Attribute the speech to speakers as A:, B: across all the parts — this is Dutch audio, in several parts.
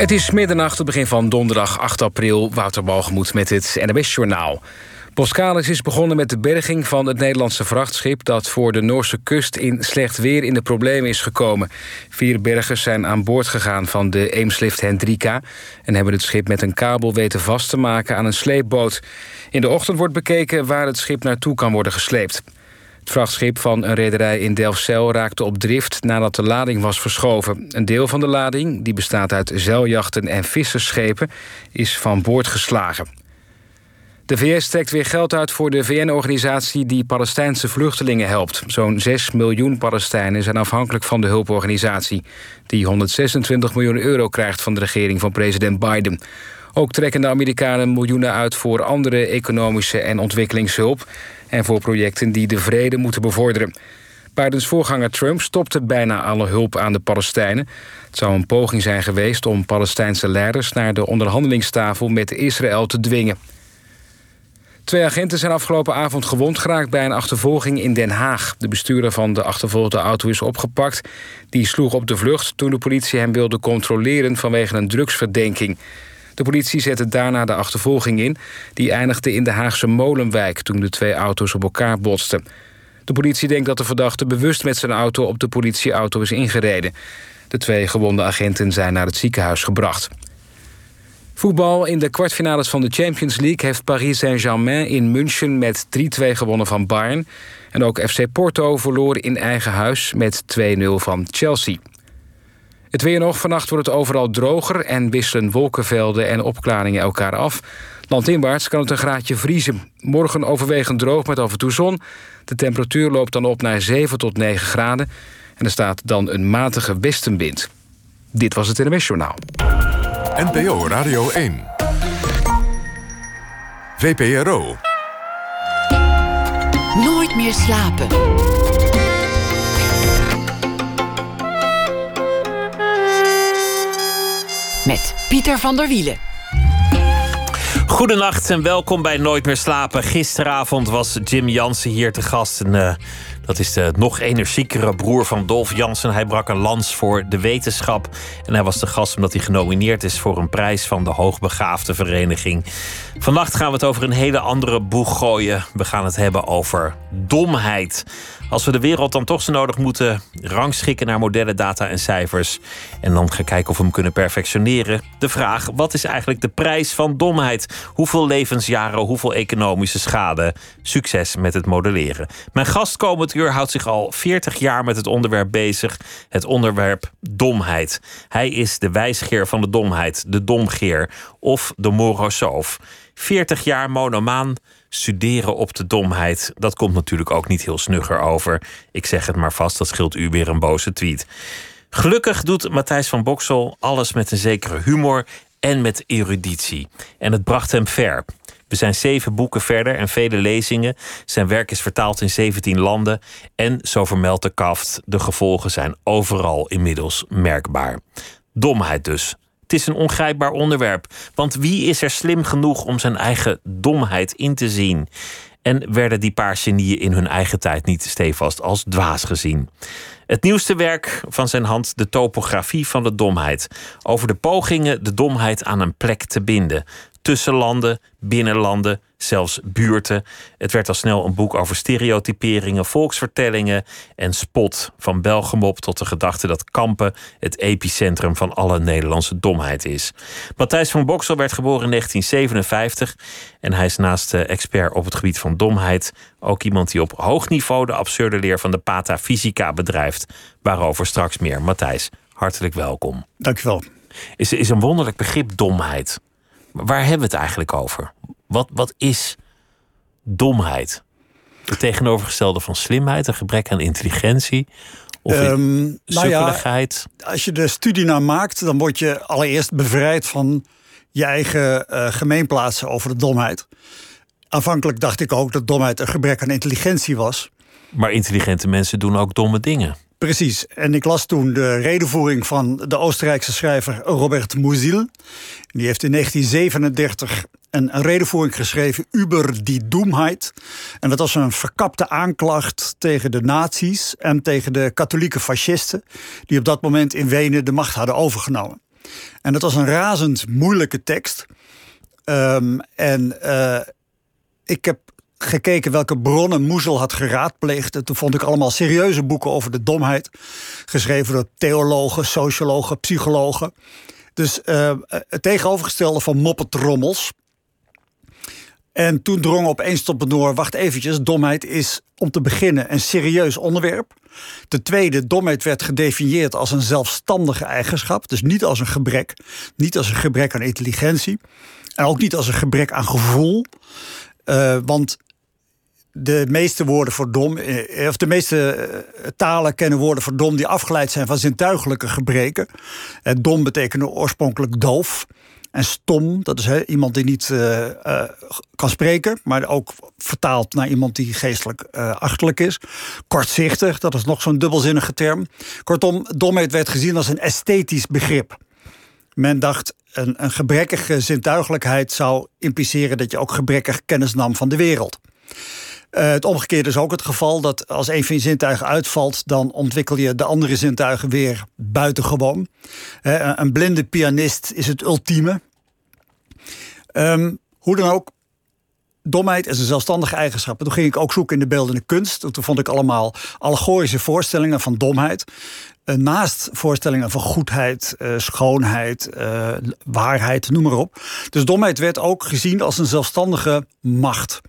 A: Het is middernacht, het begin van donderdag 8 april. Wouter Balgemoed met het NWS-journaal. Boskalis is begonnen met de berging van het Nederlandse vrachtschip... dat voor de Noorse kust in slecht weer in de problemen is gekomen. Vier bergers zijn aan boord gegaan van de Eemslift Hendrika... en hebben het schip met een kabel weten vast te maken aan een sleepboot. In de ochtend wordt bekeken waar het schip naartoe kan worden gesleept. Het vrachtschip van een rederij in Delfzijl raakte op drift nadat de lading was verschoven. Een deel van de lading, die bestaat uit zeiljachten en vissersschepen, is van boord geslagen. De VS trekt weer geld uit voor de VN-organisatie die Palestijnse vluchtelingen helpt. Zo'n 6 miljoen Palestijnen zijn afhankelijk van de hulporganisatie... die 126 miljoen euro krijgt van de regering van president Biden. Ook trekken de Amerikanen miljoenen uit voor andere economische en ontwikkelingshulp en voor projecten die de vrede moeten bevorderen. Bidens voorganger Trump stopte bijna alle hulp aan de Palestijnen. Het zou een poging zijn geweest om Palestijnse leiders naar de onderhandelingstafel met Israël te dwingen. Twee agenten zijn afgelopen avond gewond geraakt bij een achtervolging in Den Haag. De bestuurder van de achtervolgde auto is opgepakt. Die sloeg op de vlucht toen de politie hem wilde controleren vanwege een drugsverdenking. De politie zette daarna de achtervolging in. Die eindigde in de Haagse Molenwijk toen de twee auto's op elkaar botsten. De politie denkt dat de verdachte bewust met zijn auto op de politieauto is ingereden. De twee gewonde agenten zijn naar het ziekenhuis gebracht. Voetbal in de kwartfinales van de Champions League heeft Paris Saint-Germain in München met 3-2 gewonnen van Bayern. En ook FC Porto verloor in eigen huis met 2-0 van Chelsea. Het weer nog. Vannacht wordt het overal droger en wisselen wolkenvelden en opklaringen elkaar af. Landinwaarts kan het een graadje vriezen. Morgen overwegend droog met af en toe zon. De temperatuur loopt dan op naar 7 tot 9 graden. En er staat dan een matige westenwind. Dit was het NMS Journaal.
B: NPO Radio 1. VPRO.
C: Nooit meer slapen. Met Pieter van der Wielen.
D: Goedenacht en welkom bij Nooit meer slapen. Gisteravond was Jim Jansen hier te gast. En, uh, dat is de nog energiekere broer van Dolf Jansen. Hij brak een lans voor de wetenschap. En hij was de gast omdat hij genomineerd is voor een prijs van de Hoogbegaafde Vereniging. Vannacht gaan we het over een hele andere boeg gooien. We gaan het hebben over domheid. Als we de wereld dan toch zo nodig moeten rangschikken naar modellen, data en cijfers. En dan gaan kijken of we hem kunnen perfectioneren. De vraag: wat is eigenlijk de prijs van domheid? Hoeveel levensjaren, hoeveel economische schade? Succes met het modelleren. Mijn gast komend houdt zich al 40 jaar met het onderwerp bezig. Het onderwerp domheid. Hij is de wijsgeer van de domheid, de domgeer of de morosoof. 40 jaar monomaan studeren op de domheid. Dat komt natuurlijk ook niet heel snugger over. Ik zeg het maar vast, dat scheelt u weer een boze tweet. Gelukkig doet Matthijs van Boksel alles met een zekere humor en met eruditie. En het bracht hem ver. We zijn zeven boeken verder en vele lezingen. Zijn werk is vertaald in 17 landen. En, zo vermeldt de kaft, de gevolgen zijn overal inmiddels merkbaar. Domheid dus. Het is een ongrijpbaar onderwerp. Want wie is er slim genoeg om zijn eigen domheid in te zien? En werden die paar genieën in hun eigen tijd niet stevast als dwaas gezien? Het nieuwste werk van zijn hand, de topografie van de domheid. Over de pogingen de domheid aan een plek te binden tussen landen, binnenlanden, zelfs buurten. Het werd al snel een boek over stereotyperingen, volksvertellingen en spot. Van Belgemop tot de gedachte dat Kampen het epicentrum van alle Nederlandse domheid is. Matthijs van Boksel werd geboren in 1957 en hij is naast expert op het gebied van domheid ook iemand die op hoog niveau de absurde leer van de patafysica bedrijft. Waarover straks meer. Matthijs, hartelijk welkom.
E: Dankjewel.
D: Is, is een wonderlijk begrip domheid. Waar hebben we het eigenlijk over? Wat, wat is domheid? Het tegenovergestelde van slimheid, een gebrek aan intelligentie. Of um, nou ja,
E: als je de studie naar maakt, dan word je allereerst bevrijd van je eigen uh, gemeenplaatsen over de domheid. Aanvankelijk dacht ik ook dat domheid een gebrek aan intelligentie was.
D: Maar intelligente mensen doen ook domme dingen.
E: Precies. En ik las toen de redenvoering van de Oostenrijkse schrijver Robert Musil. Die heeft in 1937 een redenvoering geschreven über die Doemheid. En dat was een verkapte aanklacht tegen de nazi's en tegen de katholieke fascisten... die op dat moment in Wenen de macht hadden overgenomen. En dat was een razend moeilijke tekst. Ehm, en uh, ik heb gekeken welke bronnen Moezel had geraadpleegd. En toen vond ik allemaal serieuze boeken over de domheid. Geschreven door theologen, sociologen, psychologen. Dus uh, het tegenovergestelde van moppetrommels. En toen drong opeens tot me door, wacht eventjes, domheid is om te beginnen een serieus onderwerp. Ten tweede, domheid werd gedefinieerd als een zelfstandige eigenschap. Dus niet als een gebrek. Niet als een gebrek aan intelligentie. En ook niet als een gebrek aan gevoel. Uh, want de meeste woorden voor dom, eh, of de meeste eh, talen kennen woorden voor dom die afgeleid zijn van zintuigelijke gebreken. Dom betekende oorspronkelijk doof. En stom, dat is iemand die niet kan spreken, maar ook vertaald naar iemand die geestelijk uh, achterlijk is. Kortzichtig, dat is nog zo'n dubbelzinnige term. Kortom, domheid werd gezien als een esthetisch begrip. Men dacht, een, een gebrekkige zintuigelijkheid zou impliceren dat je ook gebrekkig kennis nam van de wereld. Uh, het omgekeerde is ook het geval dat als een van je zintuigen uitvalt, dan ontwikkel je de andere zintuigen weer buitengewoon. Uh, een blinde pianist is het ultieme. Um, hoe dan ook, domheid is een zelfstandige eigenschap. En toen ging ik ook zoeken in de beeldende kunst. Toen vond ik allemaal allegorische voorstellingen van domheid. Uh, naast voorstellingen van goedheid, schoonheid, waarheid, noem maar op. Dus domheid werd ook gezien als een zelfstandige macht.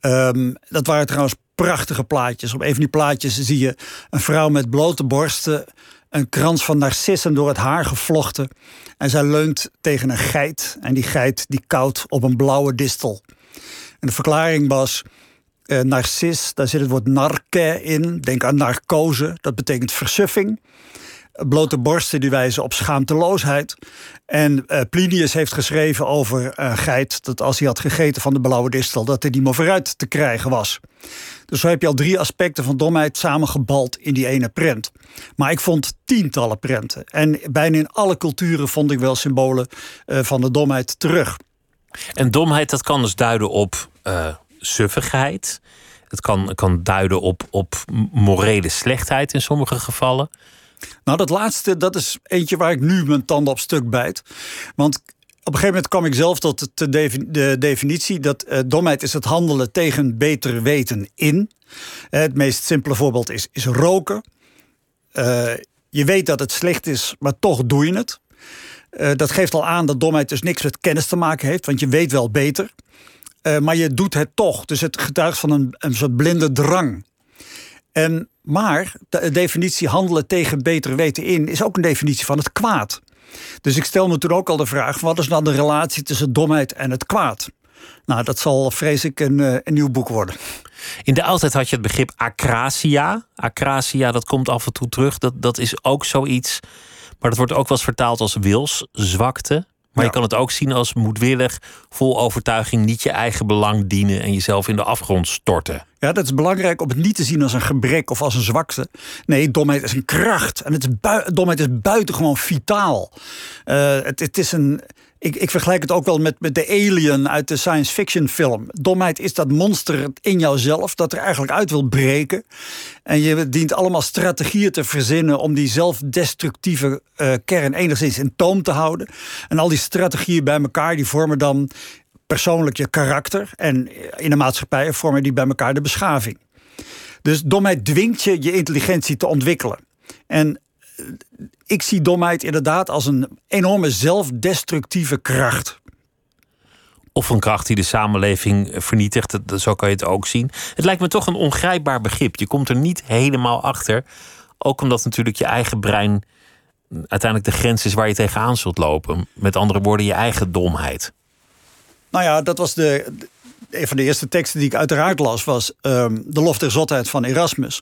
E: Um, dat waren trouwens prachtige plaatjes. Op een van die plaatjes zie je een vrouw met blote borsten, een krans van narcissen door het haar gevlochten. En zij leunt tegen een geit. En die geit die koudt op een blauwe distel. En de verklaring was. Uh, narcis, daar zit het woord narke in. Denk aan narcose, dat betekent versuffing blote borsten die wijzen op schaamteloosheid. En uh, Plinius heeft geschreven over een geit dat als hij had gegeten van de blauwe distel, dat hij niet meer vooruit te krijgen was. Dus zo heb je al drie aspecten van domheid samengebald in die ene prent. Maar ik vond tientallen prenten. En bijna in alle culturen vond ik wel symbolen uh, van de domheid terug.
D: En domheid, dat kan dus duiden op suffigheid. Het kan, kan duiden op, op morele slechtheid in sommige gevallen.
E: Nou, dat laatste, dat is eentje waar ik nu mijn tanden op stuk bijt. Want op een gegeven moment kwam ik zelf tot de definitie dat uh, domheid is het handelen tegen beter weten in. Uh, het meest simpele voorbeeld is, is roken. Uh, je weet dat het slecht is, maar toch doe je het. dat geeft al aan dat domheid dus niks met kennis te maken heeft, want je weet wel beter. maar je doet het toch. Dus het getuigt van een, een soort blinde drang. Maar de definitie handelen tegen beter weten in is ook een definitie van het kwaad. Dus ik stel me toen ook al de vraag: wat is dan de relatie tussen domheid en het kwaad? Nou, dat zal vrees ik een, eh, een nieuw boek worden.
D: In de oudheid had je het begrip acrasia. Acrasia, dat komt af en toe terug. Dat, dat is ook zoiets. Maar dat wordt ook wel eens vertaald als wilszwakte. Maar je kan het ook zien als moedwillig, vol overtuiging, niet je eigen belang dienen en jezelf in de afgrond storten.
E: Ja, dat is belangrijk om het niet te zien als een gebrek of als een zwakte. Nee, domheid is een kracht. En het is domheid is buitengewoon vitaal. Uh, het, het is een ik, ik vergelijk het ook wel met, met de alien uit de science fiction film. Domheid is dat monster in jouzelf dat er eigenlijk uit wil breken. En je dient allemaal strategieën te verzinnen om die zelfdestructieve uh, kern enigszins in toom te houden. En al die strategieën bij elkaar die vormen dan persoonlijk je karakter. En in de maatschappij vormen die bij elkaar de beschaving. Dus domheid dwingt je je intelligentie te ontwikkelen. En ik zie domheid inderdaad als een enorme zelfdestructieve kracht.
D: Of een kracht die de samenleving vernietigt, zo kan je het ook zien. Het lijkt me toch een ongrijpbaar begrip. Je komt er niet helemaal achter. Ook omdat natuurlijk je eigen brein uiteindelijk de grens is waar je tegenaan zult lopen. Met andere woorden, je eigen domheid.
E: Nou ja, dat was de, een van de eerste teksten die ik uiteraard las, was um, De Lof der Zotheid van Erasmus.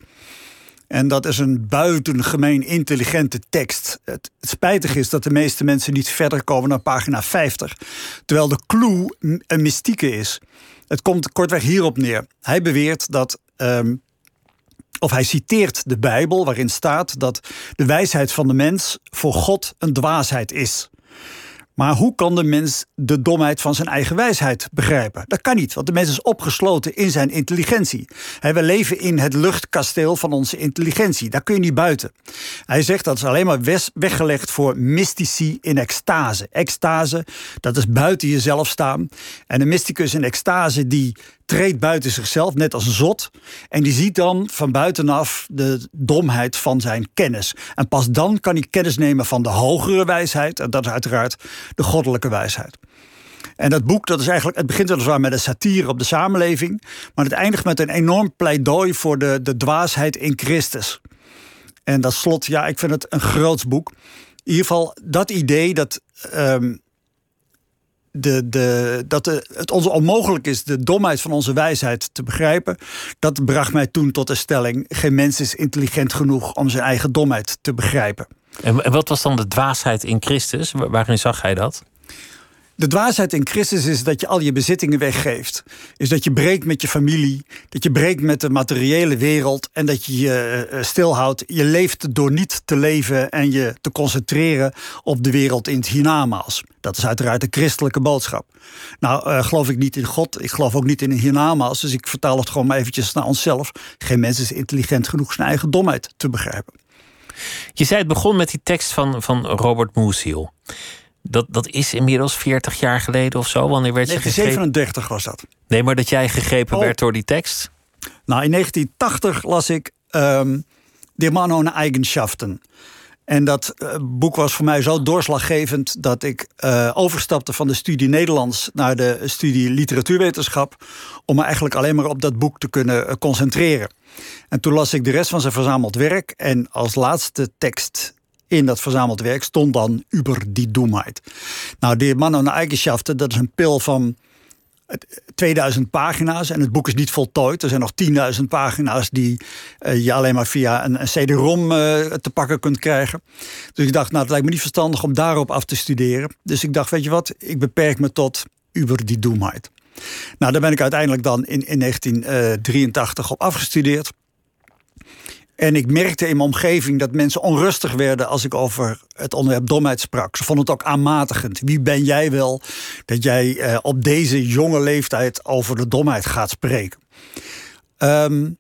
E: En dat is een buitengemeen intelligente tekst. Het, het is dat de meeste mensen niet verder komen naar pagina 50. Terwijl de clue een mystieke is. Het komt kortweg hierop neer. Hij beweert dat. Um, of hij citeert de Bijbel, waarin staat dat de wijsheid van de mens voor God een dwaasheid is. Maar hoe kan de mens de domheid van zijn eigen wijsheid begrijpen? Dat kan niet, want de mens is opgesloten in zijn intelligentie. We leven in het luchtkasteel van onze intelligentie. Daar kun je niet buiten. Hij zegt dat is alleen maar weggelegd voor mystici in extase. Extase, dat is buiten jezelf staan. En een mysticus in extase die treedt buiten zichzelf, net als een zot. En die ziet dan van buitenaf de domheid van zijn kennis. En pas dan kan hij kennis nemen van de hogere wijsheid. En dat is uiteraard de goddelijke wijsheid. En dat boek, dat is eigenlijk, het begint weliswaar met een satire op de samenleving. Maar het eindigt met een enorm pleidooi voor de, de dwaasheid in Christus. En dat slot, ja, ik vind het een groots boek. In ieder geval dat idee dat ehm, de, de, dat het ons onmogelijk is de domheid van onze wijsheid te begrijpen. Dat bracht mij toen tot de stelling: geen mens is intelligent genoeg om zijn eigen domheid te begrijpen.
D: En wat was dan de dwaasheid in Christus? Waarin zag hij dat?
E: De dwaasheid in Christus is dat je al je bezittingen weggeeft. Is dat je breekt met je familie, dat je breekt met de materiële wereld en dat je je eh, stilhoudt. Je leeft door niet te leven en je te concentreren op de wereld in het hiernamaals. Dat is uiteraard de christelijke boodschap. Nou, uh, geloof ik niet in God, ik geloof ook niet in een hiernamaals, dus ik vertaal het gewoon maar eventjes naar onszelf. Geen mens is intelligent genoeg zijn eigen domheid te begrijpen.
D: Je zei het begon met die tekst van, van Robert Musil. Dat, dat is inmiddels 40 jaar geleden of zo. Wanneer werd
E: 1937 was dat.
D: Nee, maar dat jij gegrepen oh. werd door die tekst?
E: Nou, in 1980 las ik um, De Man ohne Eigenschaften. En dat uh, boek was voor mij zo doorslaggevend dat ik uh, overstapte van de studie Nederlands naar de studie literatuurwetenschap. Om me eigenlijk alleen maar op dat boek te kunnen uh, concentreren. En toen las ik de rest van zijn verzameld werk. En als laatste tekst in dat verzameld werk stond dan Uber die Doemheid. Nou, de Man ohne Eigenschaften, dat is een pil van 2000 pagina's en het boek is niet voltooid. Er zijn nog 10.000 pagina's die uh, je alleen maar via een, CD-ROM uh, te pakken kunt krijgen. Dus ik dacht, nou, het lijkt me niet verstandig om daarop af te studeren. Dus ik dacht, weet je wat, ik beperk me tot Uber die Doemheid. Nou, daar ben ik uiteindelijk dan in, in 1983 op afgestudeerd. En ik merkte in mijn omgeving dat mensen onrustig werden als ik over het onderwerp domheid sprak. Ze vonden het ook aanmatigend. Wie ben jij wel dat jij eh, op deze jonge leeftijd over de domheid gaat spreken? Um,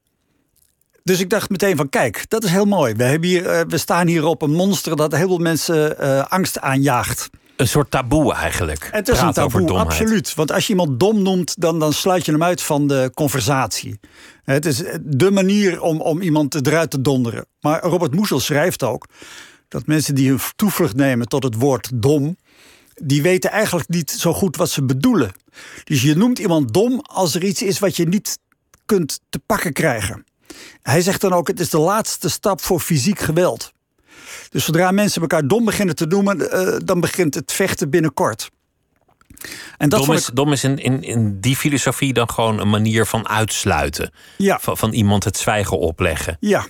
E: dus ik dacht meteen van kijk, dat is heel mooi. We, hebben hier, uh, we staan hier op een monster dat heel veel mensen uh, angst aanjaagt.
D: Een soort taboe eigenlijk.
E: Het is een taboe, absoluut. Want als je iemand dom noemt, dan, dan sluit je hem uit van de conversatie. Het is de manier om, om iemand eruit te donderen. Maar Robert Moesel schrijft ook dat mensen die hun toevlucht nemen tot het woord dom, die weten eigenlijk niet zo goed wat ze bedoelen. Dus je noemt iemand dom als er iets is wat je niet kunt te pakken krijgen. Hij zegt dan ook: het is de laatste stap voor fysiek geweld. Dus zodra mensen elkaar dom beginnen te noemen, uh, dan begint het vechten binnenkort.
D: En dat dom, is, ik... dom is in, in, in die filosofie dan gewoon een manier van uitsluiten.
E: Ja.
D: Van, van iemand het zwijgen opleggen.
E: Ja.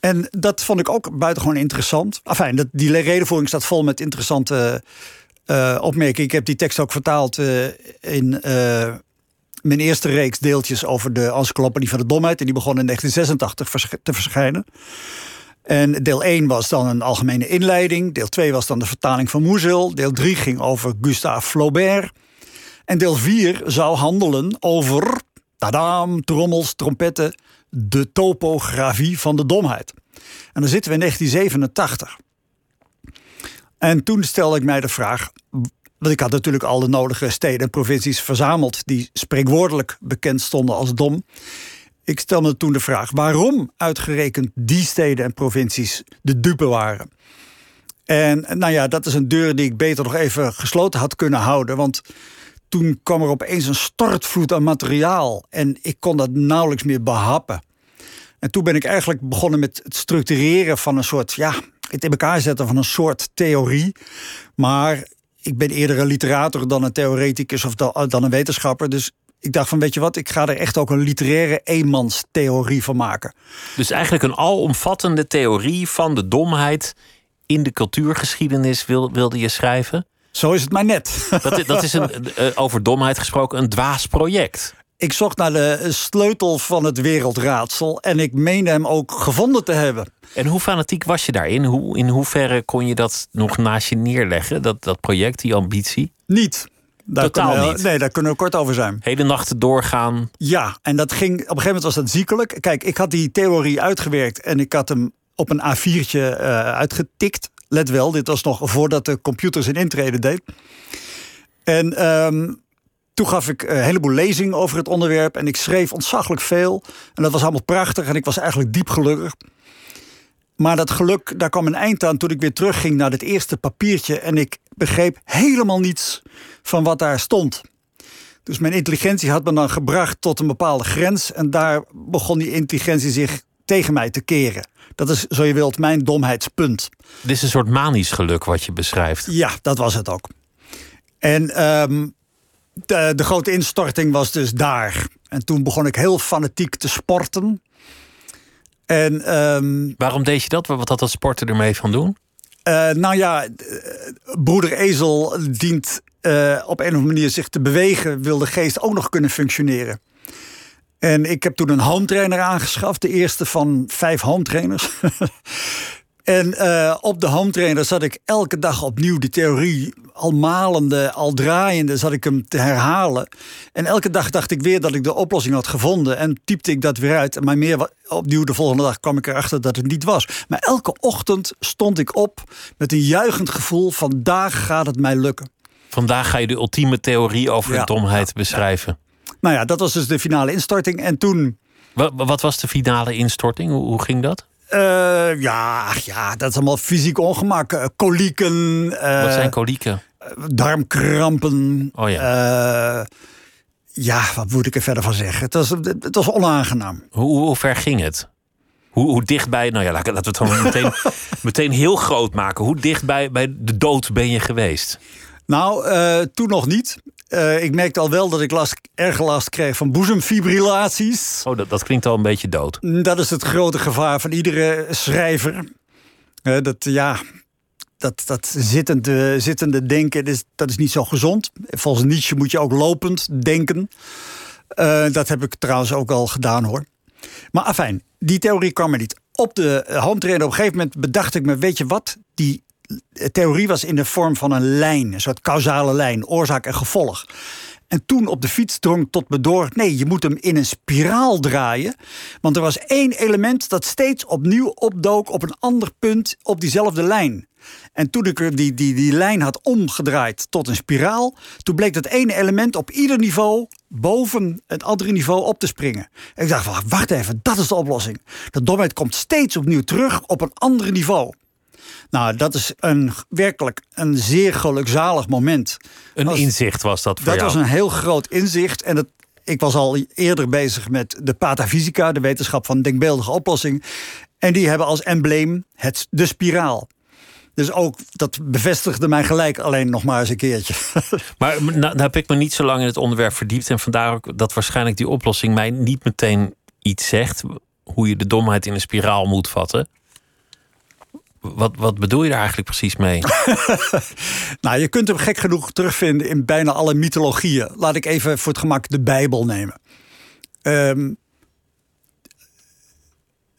E: En dat vond ik ook buitengewoon interessant. Enfin, dat, die redenvoering staat vol met interessante uh, opmerkingen. Ik heb die tekst ook vertaald uh, in uh, mijn eerste reeks deeltjes over de encyclopedie van de domheid. En die begon in 1986 te verschijnen. En deel 1 was dan een algemene inleiding. Deel 2 was dan de vertaling van Moezel. Deel 3 ging over Gustave Flaubert. En deel 4 zou handelen over, tadaam, trommels, trompetten, de topografie van de domheid. En dan zitten we in 1987. En toen stelde ik mij de vraag, want ik had natuurlijk al de nodige steden en provincies verzameld die spreekwoordelijk bekend stonden als dom. Ik stel me toen de vraag waarom uitgerekend die steden en provincies de dupe waren. En nou ja, dat is een deur die ik beter nog even gesloten had kunnen houden. Want toen kwam er opeens een stortvloed aan materiaal. En ik kon dat nauwelijks meer behappen. En toen ben ik eigenlijk begonnen met het structureren van een soort, ja, het in elkaar zetten van een soort theorie. Maar ik ben eerder een literator dan een theoreticus of dan een wetenschapper. Dus ik dacht van, weet je wat, ik ga er echt ook een literaire eenmanstheorie van maken.
D: Dus eigenlijk een alomvattende theorie van de domheid in de cultuurgeschiedenis wil, wilde je schrijven?
E: Zo is het maar net.
D: Dat, dat is een, eh, over domheid gesproken een dwaas project.
E: ik zocht naar de sleutel van het wereldraadsel en ik meende hem ook gevonden te hebben.
D: En hoe fanatiek was je daarin? Hoe, in hoeverre kon je dat nog naast je neerleggen, dat, dat project, die ambitie?
E: Niet. Daar
D: Totaal
E: we-
D: niet.
E: Nee, daar kunnen we kort over zijn.
D: Hele nachten doorgaan.
E: Ja, en dat ging, op een gegeven moment was dat ziekelijk. Kijk, ik had die theorie uitgewerkt en ik had hem op een A4'tje eh, uitgetikt. Let wel, dit was nog voordat de computer zijn intrede deed. En ehm, toen gaf ik een heleboel lezingen over het onderwerp en ik schreef ontzaglijk veel. En dat was allemaal prachtig en ik was eigenlijk diep gelukkig. Maar dat geluk, daar kwam een eind aan toen ik weer terugging naar het eerste papiertje. En ik begreep helemaal niets van wat daar stond. Dus mijn intelligentie had me dan gebracht tot een bepaalde grens. En daar begon die intelligentie zich tegen mij te keren. Dat is, zo je wilt, mijn domheidspunt.
D: Dit is een soort manisch geluk wat je beschrijft.
E: Ja, dat was het ook. En ehm, de, de grote instorting was dus daar. En toen begon ik heel fanatiek te sporten. En ehm,
D: Waarom deed je dat? Wat had dat sporten ermee van doen?
E: Eh, nou ja, eh, broeder Ezel dient eh, op een of andere manier zich te bewegen, wil de geest ook nog kunnen functioneren. En ik heb toen een home trainer aangeschaft, de eerste van vijf home trainers. en eh, op de home trainer zat ik elke dag opnieuw die theorie, al malende, al draaiende, zat ik hem te herhalen. En elke dag dacht ik weer dat ik de oplossing had gevonden en typte ik dat weer uit. Maar meer opnieuw de volgende dag kwam ik erachter dat het niet was. Maar elke ochtend stond ik op met een juichend gevoel: vandaag gaat het mij lukken.
D: Vandaag ga je de ultieme theorie over
E: Ja,
D: de domheid beschrijven.
E: Nou ja, dat was dus de finale instorting. En toen,
D: Wa- Wat, was de finale instorting? Hoe, hoe ging dat?
E: Eh, ja, ja, dat is allemaal fysiek ongemak. Eh, Kolieken, eh,
D: Wat zijn kolieken?
E: darmkrampen.
D: Oh ja.
E: ja, wat moet ik er verder van zeggen? Het was, het was onaangenaam.
D: Hoe, hoe ver ging het? Hoe, hoe dichtbij, nou ja, laten we het gewoon meteen, meteen heel groot maken. Hoe dichtbij bij de dood ben je geweest?
E: Nou, toen nog niet. Eh, ik merkte al wel dat ik last, erg last kreeg van boezemfibrillaties.
D: Oh, dat, dat klinkt al een beetje dood.
E: Dat is het grote gevaar van iedere schrijver. Eh, dat, ja, dat, dat zittende, zittende denken, dat is, dat is niet zo gezond. Volgens Nietzsche moet je ook lopend denken. Eh, dat heb ik trouwens ook al gedaan hoor. Maar afijn, die theorie kwam er niet. Op de eh, home trainer op een gegeven moment bedacht ik me... weet je wat, die eh, theorie was in de vorm van een lijn. Een soort causale lijn, oorzaak en gevolg. En toen op de fiets drong tot me door... nee, je moet hem in een spiraal draaien. Want er was één element dat steeds opnieuw opdook... op een ander punt op diezelfde lijn. En toen ik die, die, die lijn had omgedraaid tot een spiraal... toen bleek dat ene element op ieder niveau... boven het andere niveau op te springen. En ik dacht, wacht even, dat is de oplossing. De domheid komt steeds opnieuw terug op een ander niveau. Nou, dat is een, werkelijk een zeer gelukzalig moment.
D: Een
E: Als-
D: inzicht was dat voor
E: Dat
D: jou.
E: was een heel groot inzicht. En het, ik was al eerder bezig met de patafysica, de wetenschap van denkbeeldige oplossing. En die hebben als embleem het, de spiraal. Dus ook dat bevestigde mij gelijk alleen nog maar eens een keertje.
D: Maar nou, nou heb ik me niet zo lang in het onderwerp verdiept. En vandaar ook dat waarschijnlijk die oplossing mij niet meteen iets zegt. Hoe je de domheid in een spiraal moet vatten. Wat, wat bedoel je daar eigenlijk precies mee?
E: nou, je kunt hem gek genoeg terugvinden in bijna alle mythologieën. Laat ik even voor het gemak de Bijbel nemen. Ehm,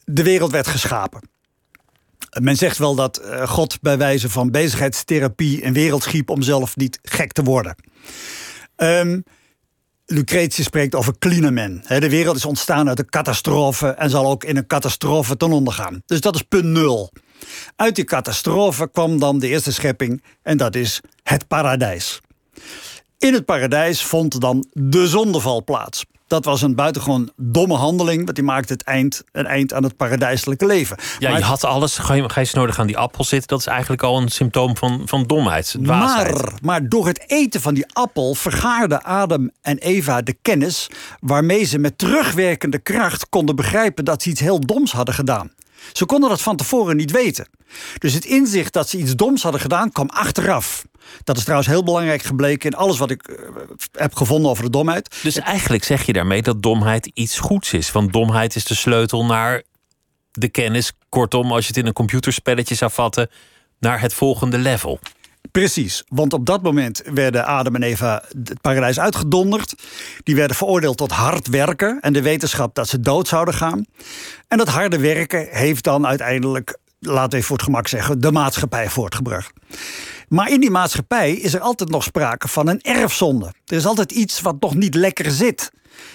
E: de wereld werd geschapen. Men zegt wel dat eh, God bij wijze van bezigheidstherapie een wereld schiep om zelf niet gek te worden. Ehm Lucretius spreekt over klinemen. Hè, De wereld is ontstaan uit een catastrofe en zal ook in een catastrofe ten onder gaan. Dus dat is punt nul. Uit die catastrofe kwam dan de eerste schepping en dat is het paradijs. In het paradijs vond dan de zondeval plaats. Dat was een buitengewoon domme handeling, want die maakte het eind, een eind aan het paradijselijke leven.
D: Ja,
E: Maar-
D: je had alles. Ga je, ga je nodig aan die appel zitten? Dat is eigenlijk al een symptoom van, van domheid. dwaasheid.
E: Maar, maar door het eten van die appel vergaarden Adam en Eva de kennis waarmee ze met terugwerkende kracht konden begrijpen dat ze iets heel doms hadden gedaan. Ze konden dat van tevoren niet weten. Dus het inzicht dat ze iets doms hadden gedaan kwam achteraf. Dat is trouwens heel belangrijk gebleken in alles wat ik eh, heb gevonden over de domheid.
D: Dus eigenlijk zeg je daarmee dat domheid iets goeds is. Want domheid is de sleutel naar de kennis. Kortom, als je het in een computerspelletje zou vatten, naar het volgende level.
E: Precies, want op dat moment werden Adam en Eva het paradijs uitgedonderd. Die werden veroordeeld tot hard werken en de wetenschap dat ze dood zouden gaan. En dat harde werken heeft dan uiteindelijk, laten we even voor het gemak zeggen, de maatschappij voortgebracht. Maar in die maatschappij is er altijd nog sprake van een erfzonde. Er is altijd iets wat nog niet lekker zit.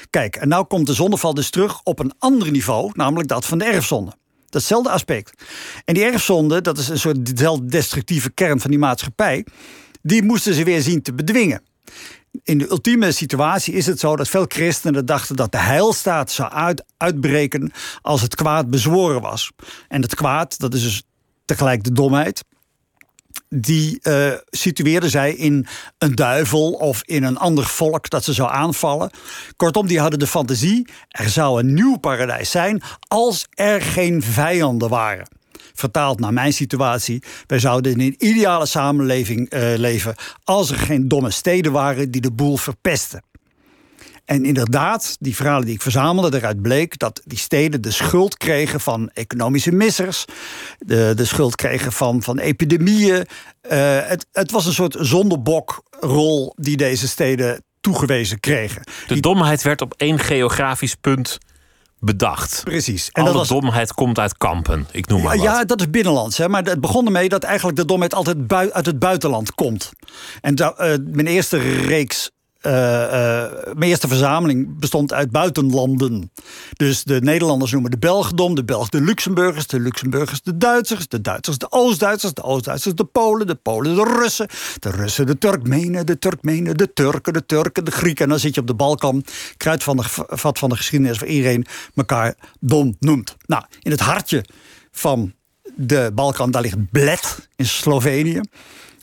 E: Kijk, en nou komt de zondeval dus terug op een ander niveau, namelijk dat van de erfzonde. Datzelfde aspect. En die erfzonde, dat is een soort destructieve kern van die maatschappij, die moesten ze weer zien te bedwingen. In de ultieme situatie is het zo dat veel christenen dachten dat de heilstaat zou uit, uitbreken als het kwaad bezworen was. En het kwaad, dat is dus tegelijk de domheid, die uh, zij in een duivel of in een ander volk dat ze zou aanvallen. Kortom, die hadden de fantasie: er zou een nieuw paradijs zijn als er geen vijanden waren. Vertaald naar mijn situatie, wij zouden in een ideale samenleving uh, leven als er geen domme steden waren die de boel verpesten. En inderdaad, die verhalen die ik verzamelde, daaruit bleek dat die steden de schuld kregen van economische missers, de, de schuld kregen van, van epidemieën. Uh, het, het was een soort zondebokrol die deze steden toegewezen kregen.
D: De domheid werd op één geografisch punt bedacht.
E: Precies.
D: En Alle dat was... domheid komt uit kampen, ik noem maar wat.
E: Ja, dat is binnenlands. Hè? Maar het begon ermee dat eigenlijk de domheid altijd uit het buitenland komt. En uh, mijn eerste reeks uh, mijn eerste verzameling bestond uit buitenlanden. Dus de Nederlanders noemen de Belgedom, de Belgen de Luxemburgers, de Luxemburgers de Duitsers, de Duitsers de Oost-Duitsers, de Oost-Duitsers de Polen, de Polen de Russen, de Russen de Turkmenen, de Turkmenen de Turken, de Turken de Grieken. En dan zit je op de Balkan, kruid van de vat van de geschiedenis, waar iedereen elkaar dom noemt. Nou, in het hartje van de Balkan, daar ligt Bled in Slovenië.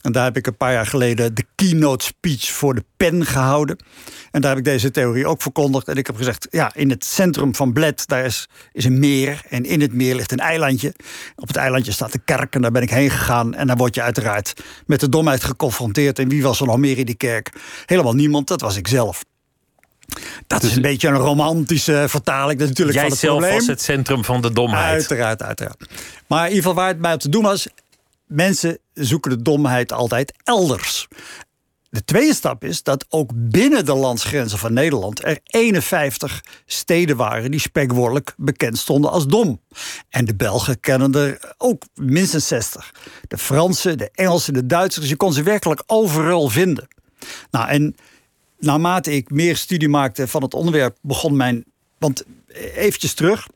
E: En daar heb ik een paar jaar geleden de keynote speech voor de pen gehouden. En daar heb ik deze theorie ook verkondigd. En ik heb gezegd, ja, in het centrum van Bled, daar is, is een meer. En in het meer ligt een eilandje. Op het eilandje staat de kerk en daar ben ik heen gegaan. En dan word je uiteraard met de domheid geconfronteerd. En wie was er nog meer in die kerk? Helemaal niemand, dat was ik zelf. Dat is dus een beetje een romantische vertaling dat natuurlijk
D: Jij
E: van het
D: zelf
E: probleem.
D: was het centrum van de domheid.
E: Uiteraard, uiteraard. Maar in ieder geval waar het mij op te doen was... mensen zoeken de domheid altijd elders. De tweede stap is dat ook binnen de landsgrenzen van Nederland er 51 steden waren die spekwoordelijk bekend stonden als dom. En de Belgen kennen er ook minstens 60. De Fransen, de Engelsen, de Duitsers. Je kon ze werkelijk overal vinden. Nou, en naarmate ik meer studie maakte van het onderwerp, begon mijn. Want eventjes terug.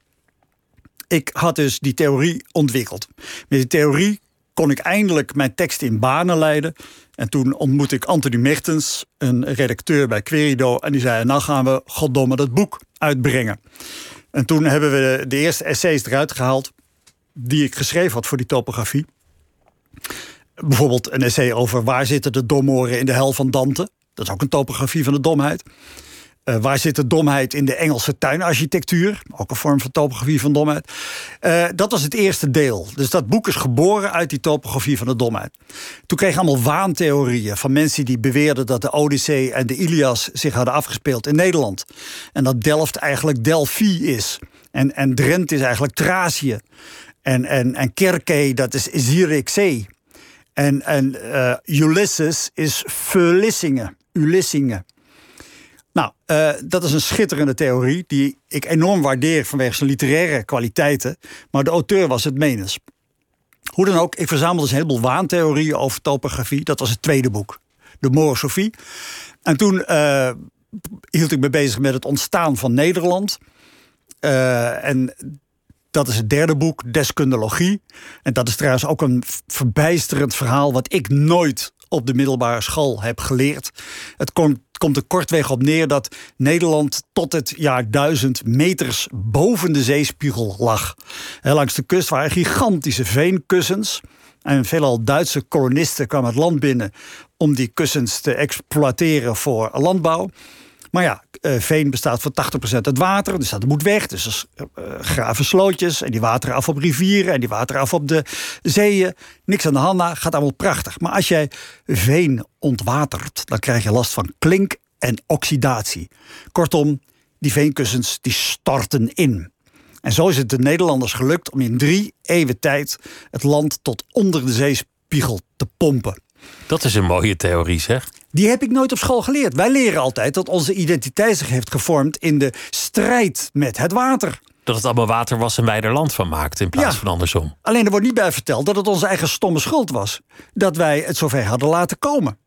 E: Ik had dus die theorie ontwikkeld. Met die theorie kon ik eindelijk mijn tekst in banen leiden. En toen ontmoette ik Anthony Mertens, een redacteur bij Querido. En die zei, nou gaan we goddomme dat boek uitbrengen. En toen hebben we de eerste essays eruit gehaald... die ik geschreven had voor die topografie. Bijvoorbeeld een essay over waar zitten de domoren in de hel van Dante. Dat is ook een topografie van de domheid. Uh, waar zit de domheid in de Engelse tuinarchitectuur? Ook een vorm van topografie van domheid. Uh, dat was het eerste deel. Dus dat boek is geboren uit die topografie van de domheid. Toen kreeg allemaal waantheorieën van mensen die beweerden dat de Odyssee en de Ilias zich hadden afgespeeld in Nederland. En dat Delft eigenlijk Delphi is. En, en Drenthe is eigenlijk Thracië. En, en, en Kerke, dat is Zierikzee. En, en uh, Ulysses is Verlissingen. Ulissingen. Nou, uh, dat is een schitterende theorie die ik enorm waardeer vanwege zijn literaire kwaliteiten. Maar de auteur was het menens. Hoe dan ook, ik verzamelde dus een heleboel waantheorieën over topografie. Dat was het tweede boek, de Morosofie. En toen uh, hield ik me bezig met het ontstaan van Nederland. Uh, en dat is het derde boek, Deskundologie. En dat is trouwens ook een verbijsterend verhaal... wat ik nooit op de middelbare school heb geleerd. Het komt, er kortweg op neer dat Nederland tot het jaar 1000 meters boven de zeespiegel lag. En langs de kust waren gigantische veenkussens. En veelal Duitse kolonisten kwamen het land binnen om die kussens te exploiteren voor landbouw. Maar ja, uh, veen bestaat voor 80% uit water, dus dat moet weg. Dus uh, graven slootjes en die wateren af op rivieren en die wateren af op de zeeën. Niks aan de hand, gaat allemaal prachtig. Maar als jij veen ontwatert, dan krijg je last van klink en oxidatie. Kortom, die veenkussens die storten in. En zo is het de Nederlanders gelukt om in drie eeuwen tijd het land tot onder de zeespiegel te pompen.
D: Dat is een mooie theorie, zeg.
E: Die heb ik nooit op school geleerd. Wij leren altijd dat onze identiteit zich heeft gevormd in de strijd met het water.
D: Dat het allemaal water was en wij er land van maakten in plaats
E: Ja.
D: van andersom.
E: Alleen er wordt niet bij verteld dat het onze eigen stomme schuld was. Dat wij het zover hadden laten komen.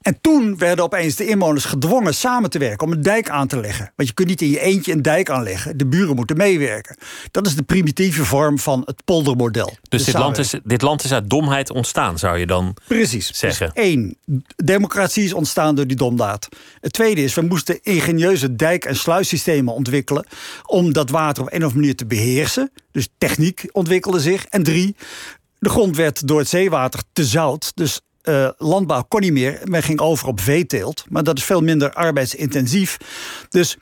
E: En toen werden opeens de inwoners gedwongen samen te werken om een dijk aan te leggen. Want je kunt niet in je eentje een dijk aanleggen. De buren moeten meewerken. Dat is de primitieve vorm van het poldermodel.
D: Dus dit land, is, dit land is uit domheid ontstaan, zou je dan
E: Precies.
D: zeggen.
E: Dus één, democratie is ontstaan door die domdaad. Het tweede is, we moesten ingenieuze dijk- en sluissystemen ontwikkelen... om dat water op een of andere manier te beheersen. Dus techniek ontwikkelde zich. En drie, de grond werd door het zeewater te zout. Dus eh, landbouw kon niet meer. Men ging over op veeteelt. Maar dat is veel minder arbeidsintensief. Dus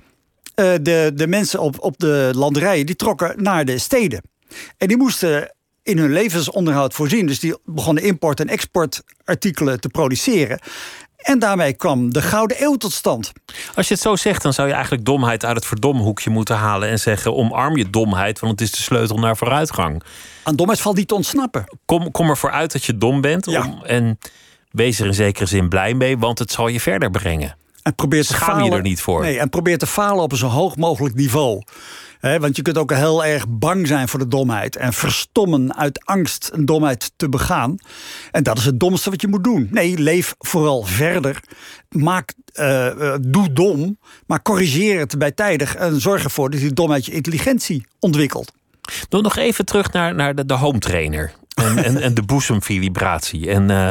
E: eh, de, de mensen op, op de landerijen die trokken naar de steden. En die moesten in hun levensonderhoud voorzien. Dus die begonnen import- en exportartikelen te produceren. En daarmee kwam de Gouden Eeuw tot stand.
D: Als je het zo zegt, dan zou je eigenlijk domheid uit het verdomhoekje moeten halen en zeggen: omarm je domheid, want het is de sleutel naar vooruitgang.
E: Aan domheid valt niet te ontsnappen.
D: Kom, kom ervoor uit dat je dom bent
E: Ja.
D: om, en wees er in zekere zin blij mee, want het zal je verder brengen.
E: En probeer te
D: Schaam je er niet voor?
E: Nee, en probeer te falen op een zo hoog mogelijk niveau. Want je kunt ook heel erg bang zijn voor de domheid. En verstommen uit angst een domheid te begaan. En dat is het domste wat je moet doen. Nee, leef vooral verder. Maak, eh, eh, doe dom, maar corrigeer het bijtijdig. En zorg ervoor dat die domheid je intelligentie ontwikkelt.
D: Doe nog even terug naar, naar de, de home trainer. En, en, en de boezemvibratie en eh,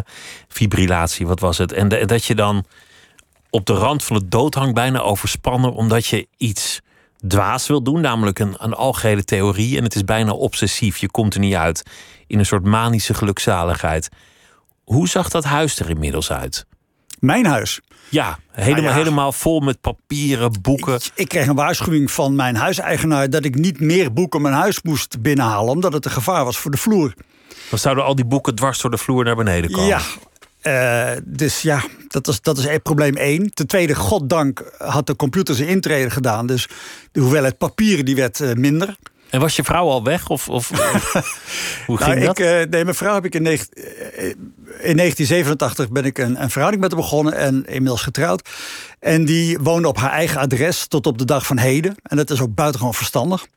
D: fibrillatie, wat was het? En dat je dan op de rand van de dood hangt, bijna overspannen, omdat je iets dwaas wil doen, namelijk een, een algehele theorie. En het is bijna obsessief. Je komt er niet uit in een soort manische gelukzaligheid. Hoe zag dat huis er inmiddels uit?
E: Mijn huis.
D: Ja, helemaal,
E: Nou ja.
D: helemaal vol met papieren, boeken.
E: Ik, ik kreeg een waarschuwing van mijn huiseigenaar dat ik niet meer boeken mijn huis moest binnenhalen, omdat het een gevaar was voor de vloer.
D: Dan zouden al die boeken dwars door de vloer naar beneden komen.
E: Ja. Eh, dus ja, dat is, dat is e- probleem één. Ten tweede, goddank had de computer zijn intrede gedaan. Dus de hoeveelheid papieren die werd eh, minder.
D: En was je vrouw al weg? Of, of hoe ging
E: Nou,
D: dat?
E: ik, eh, nee, mijn vrouw heb ik in, negen- in 1987 ben ik een, een verhouding met haar begonnen en inmiddels getrouwd. En die woonde op haar eigen adres tot op de dag van heden. En dat is ook buitengewoon verstandig.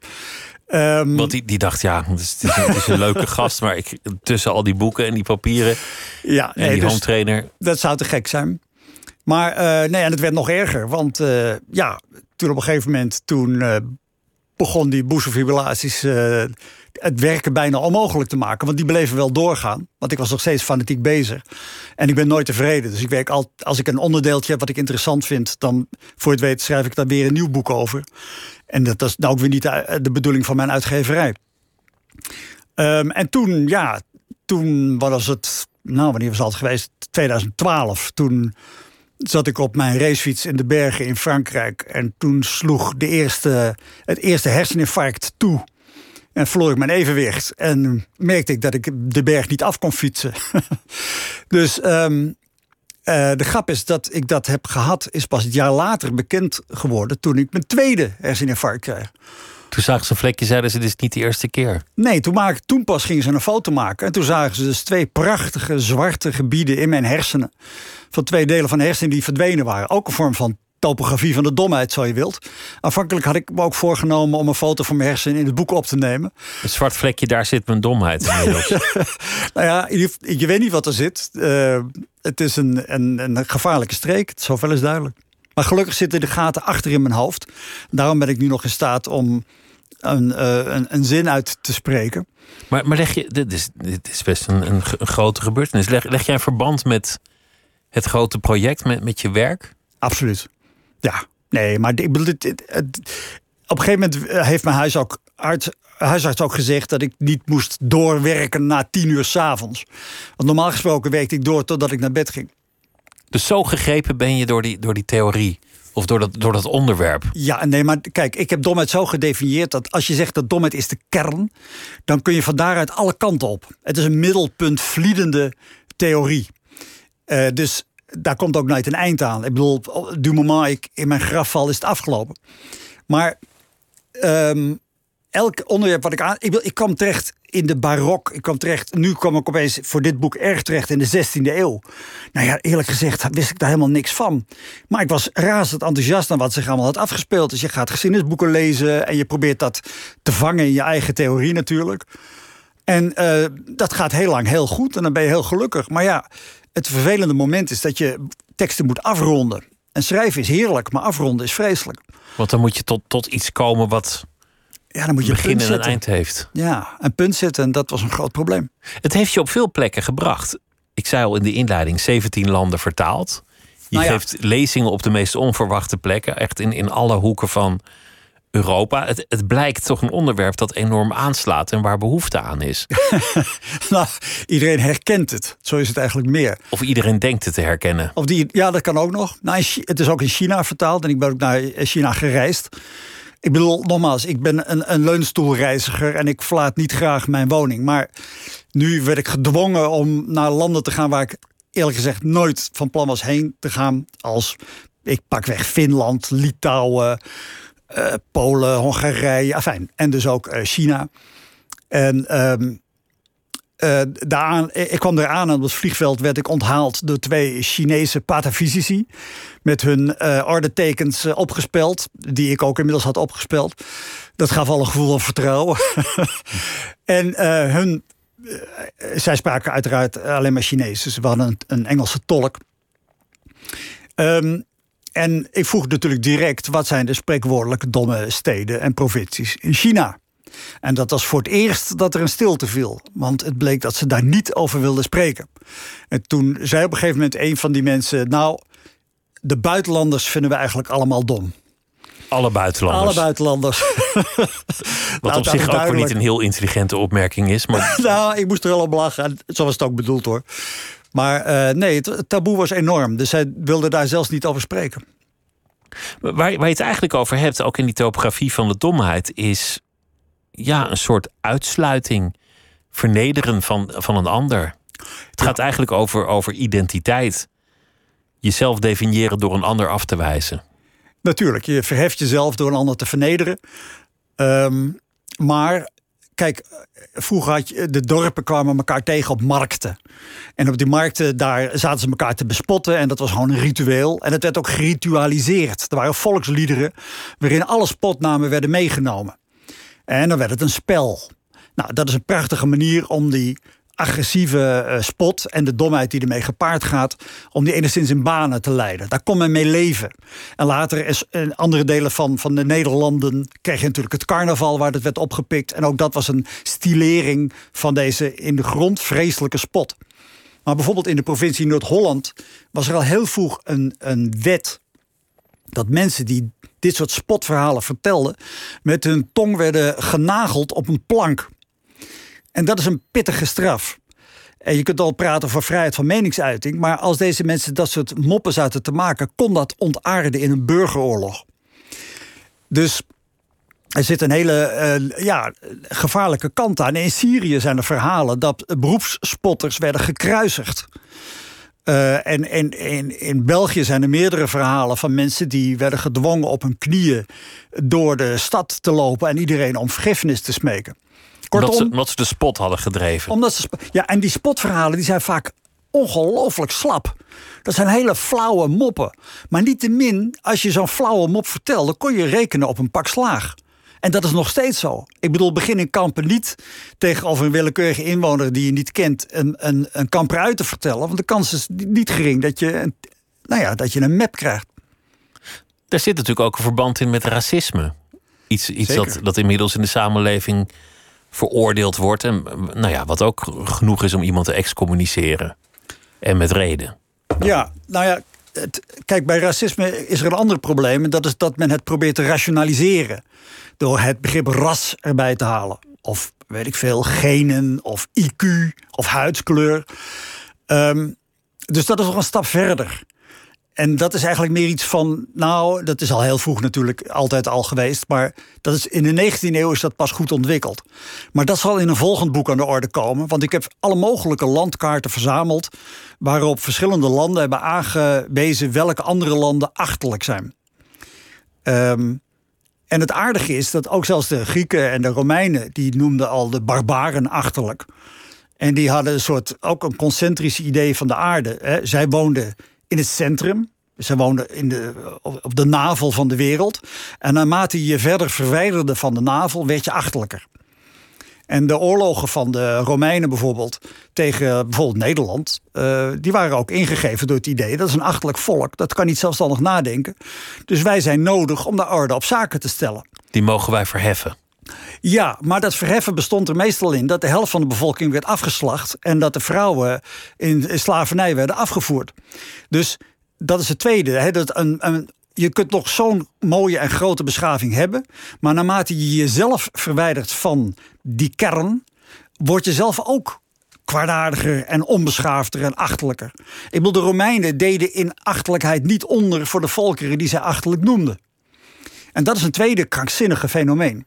E: Ehm,
D: Want die, die dacht, ja, het is, het is een, leuke gast, maar ik, tussen al die boeken en die papieren
E: ja,
D: en die
E: dus-
D: home trainer.
E: Dat zou te gek zijn. Maar eh, nee, en het werd nog erger. Want eh, ja, toen op een gegeven moment toen, eh, begon die boezemfibrillaties het werken bijna onmogelijk te maken. Want die bleven wel doorgaan. Want ik was nog steeds fanatiek bezig. En ik ben nooit tevreden. Dus ik werk al, als ik een onderdeeltje heb wat ik interessant vind, dan voor het weet schrijf ik daar weer een nieuw boek over. En dat is nou ook weer niet de, bedoeling van mijn uitgeverij. Ehm, en toen, ja, toen was het, nou, wanneer was het geweest? 2012. Toen zat ik op mijn racefiets in de bergen in Frankrijk. En toen sloeg de eerste, het eerste herseninfarct toe. En verloor ik mijn evenwicht. En merkte ik dat ik de berg niet af kon fietsen. dus ehm, eh, de grap is dat ik dat heb gehad, is pas het jaar later bekend geworden. toen ik mijn tweede herseninfarct kreeg.
D: Toen zagen ze een vlekje, zeiden ze, dit is niet de eerste keer.
E: Nee, toen, maak, toen pas gingen ze een foto maken. En toen zagen ze dus twee prachtige zwarte gebieden in mijn hersenen. Van twee delen van de hersenen die verdwenen waren. Ook een vorm van topografie van de domheid, zo je wilt. Aanvankelijk had ik me ook voorgenomen om een foto van mijn hersenen in het boek op te nemen.
D: Een zwart vlekje, daar zit mijn domheid inmiddels.
E: Nou ja, je, je weet niet wat er zit. Eh, het is een, een, een gevaarlijke streek, zoveel is duidelijk. Maar gelukkig zitten de gaten achter in mijn hoofd. Daarom ben ik nu nog in staat om een, eh, een, een zin uit te spreken.
D: Maar, maar leg je, dit is, dit is best een, een, een grote gebeurtenis. Leg, leg jij een verband met het grote project, met, met je werk?
E: Absoluut. Ja, nee, maar ik bedoel, het, het- het- op een gegeven moment eh, heeft mijn huis ook, arts, huisarts ook gezegd dat ik niet moest doorwerken na tien uur s'avonds. Want normaal gesproken werkte ik door totdat ik naar bed ging.
D: Dus zo gegrepen ben je door die, door die theorie. Of door dat, door dat onderwerp.
E: Ja, nee, maar kijk, ik heb domheid zo gedefinieerd dat als je zegt dat domheid is de kern, dan kun je van daaruit alle kanten op. Het is een middelpuntvliedende theorie. Eh, dus daar komt ook nooit een eind aan. Ik bedoel, du moment ik in mijn graf val, is het afgelopen. Maar ehm, elk onderwerp wat ik aan. Ik, ik kwam terecht in de barok. Ik kwam terecht, nu kwam ik opeens voor dit boek erg terecht in de 16e eeuw. Nou ja, eerlijk gezegd wist ik daar helemaal niks van. Maar ik was razend enthousiast aan wat zich allemaal had afgespeeld. Dus je gaat geschiedenisboeken lezen en je probeert dat te vangen in je eigen theorie natuurlijk. En eh, dat gaat heel lang heel goed en dan ben je heel gelukkig. Maar ja, het vervelende moment is dat je teksten moet afronden. En schrijven is heerlijk, maar afronden is vreselijk.
D: Want dan moet je tot, tot iets komen wat
E: ja, dan moet je
D: begin
E: een
D: en een eind heeft.
E: Ja, een punt zetten en dat was een groot probleem.
D: Het heeft je op veel plekken gebracht. Ik zei al in de inleiding, 17 landen vertaald. Je
E: Nou ja.
D: geeft lezingen op de meest onverwachte plekken. Echt in, in alle hoeken van Europa. Het, het blijkt toch een onderwerp dat enorm aanslaat en waar behoefte aan is.
E: nou, iedereen herkent het. Zo is het eigenlijk meer.
D: Of iedereen denkt het te herkennen.
E: Of die, ja, dat kan ook nog. Nou, het is ook in China vertaald en ik ben ook naar China gereisd. Ik bedoel, nogmaals, ik ben een, een leunstoelreiziger en ik verlaat niet graag mijn woning. Maar nu werd ik gedwongen om naar landen te gaan waar ik eerlijk gezegd nooit van plan was heen te gaan. Als ik pak weg Finland, Litouwen, Polen, Hongarije, afijn. En dus ook eh, China. En eh, daaraan, ik kwam eraan aan op het vliegveld werd ik onthaald door twee Chinese patafysici. Met hun eh ordetekens eh, opgespeld, die ik ook inmiddels had opgespeld. Dat gaf al een gevoel van vertrouwen. en eh, hun, eh, zij spraken uiteraard alleen maar Chinees. Dus we hadden een, Engelse tolk. Ehm, en ik vroeg natuurlijk direct: wat zijn de spreekwoordelijke domme steden en provincies in China? En dat was voor het eerst dat er een stilte viel. Want het bleek dat ze daar niet over wilden spreken. En toen zei op een gegeven moment een van die mensen... nou, de buitenlanders vinden we eigenlijk allemaal dom.
D: Alle buitenlanders.
E: Alle buitenlanders.
D: Wat
E: Nou,
D: op zich ook weer niet een heel intelligente opmerking is. Maar
E: nou, ik moest er wel om lachen. En Zo was het ook bedoeld hoor. Maar eh, nee, het, taboe was enorm. Dus zij wilde daar zelfs niet over spreken.
D: waar, waar je het eigenlijk over hebt, ook in die topografie van de domheid, is ja, een soort uitsluiting, vernederen van, van een ander. Het gaat eigenlijk over, over identiteit. Jezelf definiëren door een ander af te wijzen.
E: Natuurlijk, je verheft jezelf door een ander te vernederen. Ehm, maar kijk, vroeger had je, de dorpen kwamen elkaar tegen op markten. En op die markten, daar zaten ze elkaar te bespotten. En dat was gewoon een ritueel. En het werd ook geritualiseerd. Er waren volksliederen waarin alle spotnamen werden meegenomen. En dan werd het een spel. Nou, dat is een prachtige manier om die agressieve eh, spot en de domheid die ermee gepaard gaat, om die enigszins in banen te leiden. Daar kon men mee leven. En later is in andere delen van, van de Nederlanden kreeg je natuurlijk het carnaval waar het werd opgepikt. En ook dat was een stilering van deze in de grond vreselijke spot. Maar bijvoorbeeld in de provincie Noord-Holland was er al heel vroeg een, een wet dat mensen die dit soort spotverhalen vertelden, met hun tong werden genageld op een plank. En dat is een pittige straf. En je kunt al praten over vrijheid van meningsuiting, maar als deze mensen dat soort moppen zaten te maken, kon dat ontaarden in een burgeroorlog. Dus er zit een hele eh, ja, gevaarlijke kant aan. In Syrië zijn er verhalen dat beroepsspotters werden gekruisigd. Uh, en in, in, in België zijn er meerdere verhalen van mensen die werden gedwongen op hun knieën door de stad te lopen en iedereen om vergiffenis te smeken.
D: Kortom, omdat, ze, omdat ze de spot hadden gedreven.
E: Omdat ze, ja, en die spotverhalen die zijn vaak ongelooflijk slap. Dat zijn hele flauwe moppen. Maar niettemin, als je zo'n flauwe mop vertelt, dan kon je rekenen op een pak slaag. En dat is nog steeds zo. Ik bedoel, begin in kampen niet tegenover een willekeurige inwoner die je niet kent, een, een, een kamper uit te vertellen. Want de kans is niet gering dat je een, nou ja, dat je een map krijgt.
D: Daar zit natuurlijk ook een verband in met racisme. Iets, iets dat, dat inmiddels in de samenleving veroordeeld wordt. En nou ja, wat ook genoeg is om iemand te excommuniceren. En met reden.
E: Ja, nou ja, kijk, bij racisme is er een ander probleem. En dat is dat men het probeert te rationaliseren. Door het begrip ras erbij te halen. Of weet ik veel, genen, of IQ, of huidskleur. Um, dus dat is nog een stap verder. En dat is eigenlijk meer iets van, nou, dat is al heel vroeg natuurlijk altijd al geweest. Maar dat is, in de 19e eeuw is dat pas goed ontwikkeld. Maar dat zal in een volgend boek aan de orde komen. Want ik heb alle mogelijke landkaarten verzameld. Waarop verschillende landen hebben aangewezen welke andere landen achterlijk zijn. Um, En het aardige is dat ook zelfs de Grieken en de Romeinen... die noemden al de barbaren achterlijk. En die hadden een soort, ook een concentrisch idee van de aarde. Hè. Zij woonden in het centrum. Ze woonden in de, op de navel van de wereld. En naarmate je verder verwijderde van de navel, werd je achterlijker. En de oorlogen van de Romeinen bijvoorbeeld tegen bijvoorbeeld Nederland, uh, die waren ook ingegeven door het idee dat is een achterlijk volk, dat kan niet zelfstandig nadenken. Dus wij zijn nodig om de orde op zaken te stellen.
D: Die mogen wij verheffen.
E: Ja, maar dat verheffen bestond er meestal in dat de helft van de bevolking werd afgeslacht en dat de vrouwen in slavernij werden afgevoerd. Dus dat is het tweede. Hè, dat een, een, je kunt nog zo'n mooie en grote beschaving hebben, maar naarmate je jezelf verwijdert van die kern, word je zelf ook kwaadaardiger en onbeschaafder en achterlijker. Ik bedoel, de Romeinen deden in achterlijkheid niet onder voor de volkeren die zij achterlijk noemden. En dat is een tweede krankzinnige fenomeen.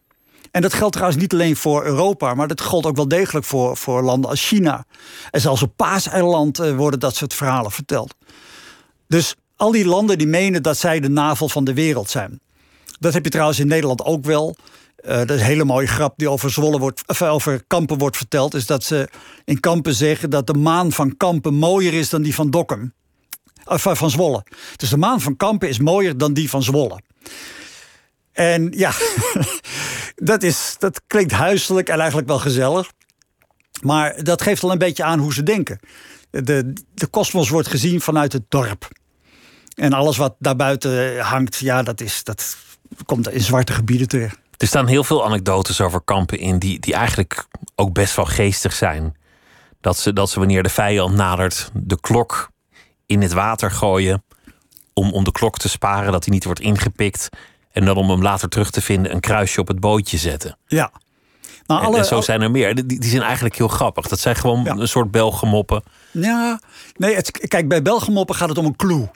E: En dat geldt trouwens niet alleen voor Europa, maar dat geldt ook wel degelijk voor, voor landen als China. En zelfs op Paaseiland eh, worden dat soort verhalen verteld. Dus al die landen die menen dat zij de navel van de wereld zijn. Dat heb je trouwens in Nederland ook wel. Uh, dat is een hele mooie grap die over, Zwolle wordt, of over Kampen wordt verteld. Is dat ze in Kampen zeggen dat de maan van Kampen mooier is dan die van Dokkum. Of eh, van Zwolle. Dus de maan van Kampen is mooier dan die van Zwolle. En ja, dat, is, dat klinkt huiselijk en eigenlijk wel gezellig. Maar dat geeft al een beetje aan hoe ze denken. De, kosmos wordt gezien vanuit het dorp. En alles wat daarbuiten hangt, ja, dat, is, dat komt in zwarte gebieden terecht.
D: Er staan heel veel anekdotes over kampen in die, die eigenlijk ook best wel geestig zijn. Dat ze, dat ze wanneer de vijand nadert, de klok in het water gooien. Om, om de klok te sparen, dat hij niet wordt ingepikt. En dan om hem later terug te vinden, een kruisje op het bootje zetten.
E: Ja.
D: Nou, alle, en, zo zijn er meer. Die, die zijn eigenlijk heel grappig. Dat zijn gewoon een soort belgemoppen.
E: Ja, nee, het, kijk, bij belgemoppen gaat het om een clue.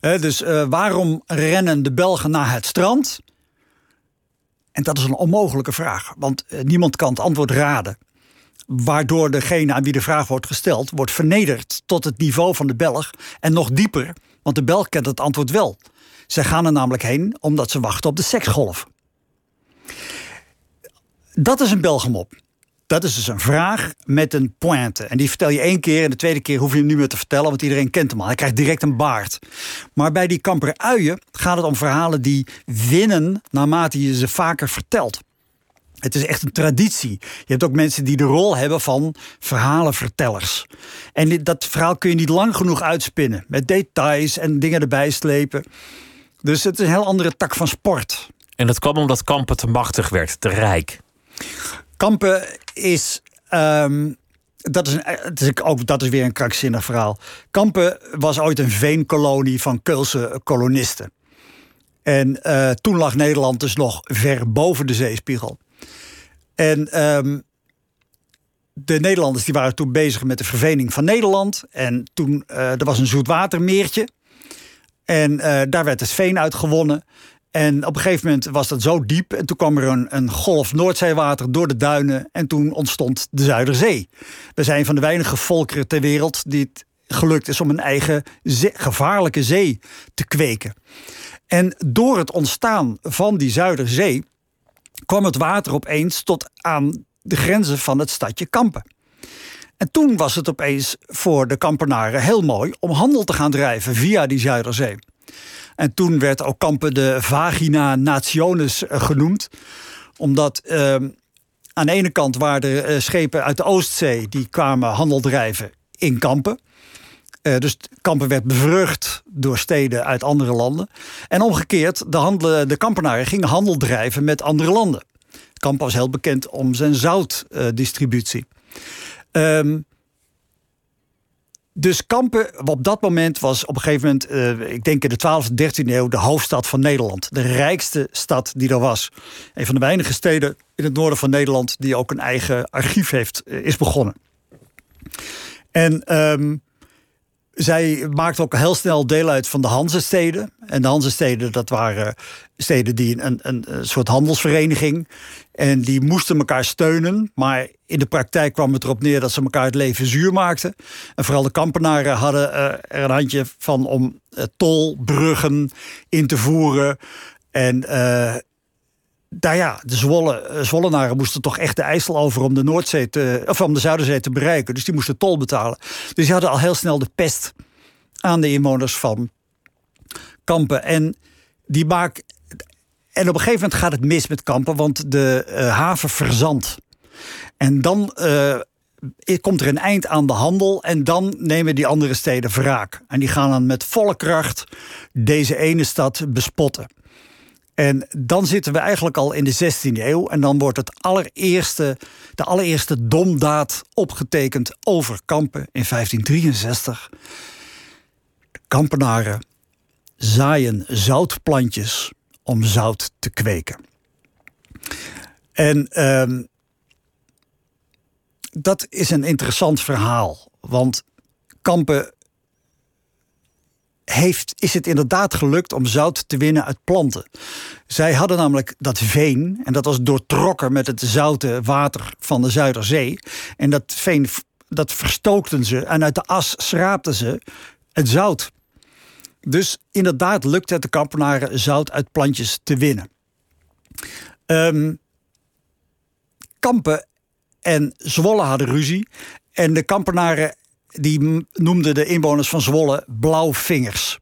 E: dus uh, waarom rennen de Belgen naar het strand? En dat is een onmogelijke vraag, want uh, niemand kan het antwoord raden. Waardoor degene aan wie de vraag wordt gesteld, wordt vernederd tot het niveau van de Belg en nog dieper, want de Belg kent het antwoord wel. Zij gaan er namelijk heen omdat ze wachten op de seksgolf. Dat is een Belgemop. Dat is dus een vraag met een pointe. En die vertel je één keer en de tweede keer hoef je hem niet meer te vertellen, want iedereen kent hem al. Hij krijgt direct een baard. Maar bij die kamper uien gaat het om verhalen die winnen naarmate je ze vaker vertelt. Het is echt een traditie. Je hebt ook mensen die de rol hebben van verhalenvertellers. En dat verhaal kun je niet lang genoeg uitspinnen. Met details en dingen erbij slepen. Dus het is een heel andere tak van sport.
D: En dat kwam omdat Kampen te machtig werd, te rijk.
E: Kampen is. Um, dat is, een, ook, dat is weer een krankzinnig verhaal. Kampen was ooit een veenkolonie van Keulse kolonisten. En uh, toen lag Nederland dus nog ver boven de zeespiegel. En um, de Nederlanders die waren toen bezig met de vervening van Nederland. En toen uh, er was een zoetwatermeertje. En uh, daar werd het veen uitgewonnen. En op een gegeven moment was dat zo diep. En toen kwam er een, een golf Noordzeewater door de duinen. En toen ontstond de Zuiderzee. We zijn van de weinige volkeren ter wereld die het gelukt is om een eigen gevaarlijke zee te kweken. En door het ontstaan van die Zuiderzee kwam het water opeens tot aan de grenzen van het stadje Kampen. En toen was het opeens voor de kampenaren heel mooi om handel te gaan drijven via die Zuiderzee. En toen werd ook Kampen de Vagina Nationis eh, genoemd. Omdat uh, aan de ene kant waren er uh, schepen uit de Oostzee... die kwamen handel drijven in Kampen. Uh, dus Kampen werd bevrucht door steden uit andere landen. En omgekeerd, de, handelen, de kampenaren gingen handel drijven met andere landen. Kampen was heel bekend om zijn zoutdistributie. Um, dus Kampen op dat moment was op een gegeven moment, uh, ik denk in de 12e, 13e eeuw, de hoofdstad van Nederland. De rijkste stad die er was. Een van de weinige steden in het noorden van Nederland die ook een eigen archief heeft, uh, is begonnen. En um, zij maakte ook heel snel deel uit van de Hanzesteden. En de Hanzesteden, dat waren steden die een, een, een, soort handelsvereniging. En die moesten elkaar steunen. Maar in de praktijk kwam het erop neer dat ze elkaar het leven zuur maakten. En vooral de kampenaren hadden uh, er een handje van om uh, tolbruggen in te voeren. En uh, daar ja, de Zwolle, Zwollenaren moesten toch echt de IJssel over om de Noordzee te, of om de Zuiderzee te bereiken. Dus die moesten tol betalen. Dus die hadden al heel snel de pest aan de inwoners van Kampen. En die maak. En op een gegeven moment gaat het mis met Kampen, want de uh, haven verzandt. En dan uh, komt er een eind aan de handel en dan nemen die andere steden wraak. En die gaan dan met volle kracht deze ene stad bespotten. En dan zitten we eigenlijk al in de 16e eeuw. En dan wordt het allereerste, de allereerste domdaad opgetekend over Kampen in 1563. De Kampenaren zaaien zoutplantjes om zout te kweken. En uh, dat is een interessant verhaal. Want Kampen heeft, is het inderdaad gelukt om zout te winnen uit planten. Zij hadden namelijk dat veen, en dat was doortrokken met het zoute water van de Zuiderzee. En dat veen, dat verstookten ze en uit de as schraapten ze het zout. Dus inderdaad lukt het de kampenaren zout uit plantjes te winnen. Um, Kampen en Zwolle hadden ruzie. En de kampenaren die noemden de inwoners van Zwolle blauwvingers.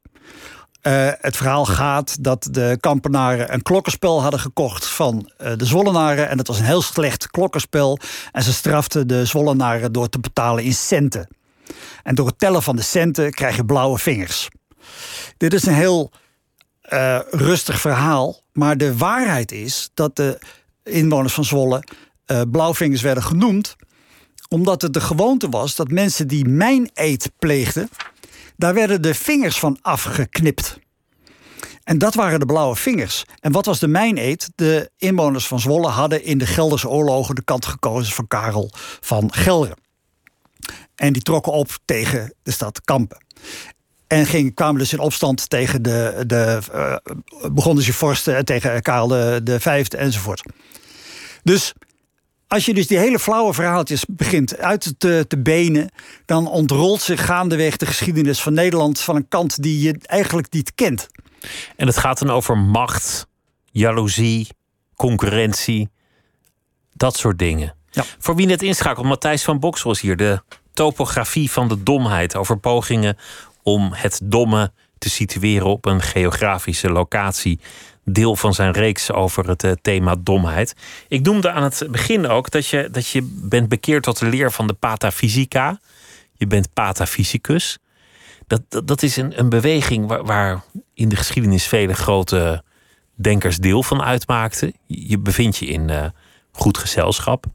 E: Uh, het verhaal gaat dat de kampenaren een klokkenspel hadden gekocht van uh, de Zwollenaren. En dat was een heel slecht klokkenspel. En ze straften de Zwollenaren door te betalen in centen. En door het tellen van de centen krijg je blauwe vingers. Dit is een heel uh, rustig verhaal. Maar de waarheid is dat de inwoners van Zwolle blauwvingers werden genoemd omdat het de gewoonte was dat mensen die mijn eet pleegden, daar werden de vingers van afgeknipt. En dat waren de blauwe vingers. En wat was de mijn-eet? De inwoners van Zwolle hadden in de Gelderse oorlogen de kant gekozen van Karel van Gelre. En die trokken op tegen de stad Kampen. En ging, kwamen dus in opstand tegen de, de begonnen ze vorsten, tegen Karel de, de Vijfde enzovoort. Dus als je dus die hele flauwe verhaaltjes begint uit te, te benen, dan ontrolt zich gaandeweg de geschiedenis van Nederland van een kant die je eigenlijk niet kent.
D: En het gaat dan over macht, jaloezie, concurrentie, dat soort dingen. Ja. Voor wie net inschakelt, Matthijs van Boksel is hier. De topografie van de domheid. Over pogingen om het domme te situeren op een geografische locatie deel van zijn reeks over het uh, thema domheid. Ik noemde aan het begin ook dat je, dat je bent bekeerd tot de leer van de patafysica. Je bent patafysicus. Dat, dat, dat is een, een beweging waar, waar, in de geschiedenis vele grote denkers deel van uitmaakten. Je bevindt je in uh, goed gezelschap.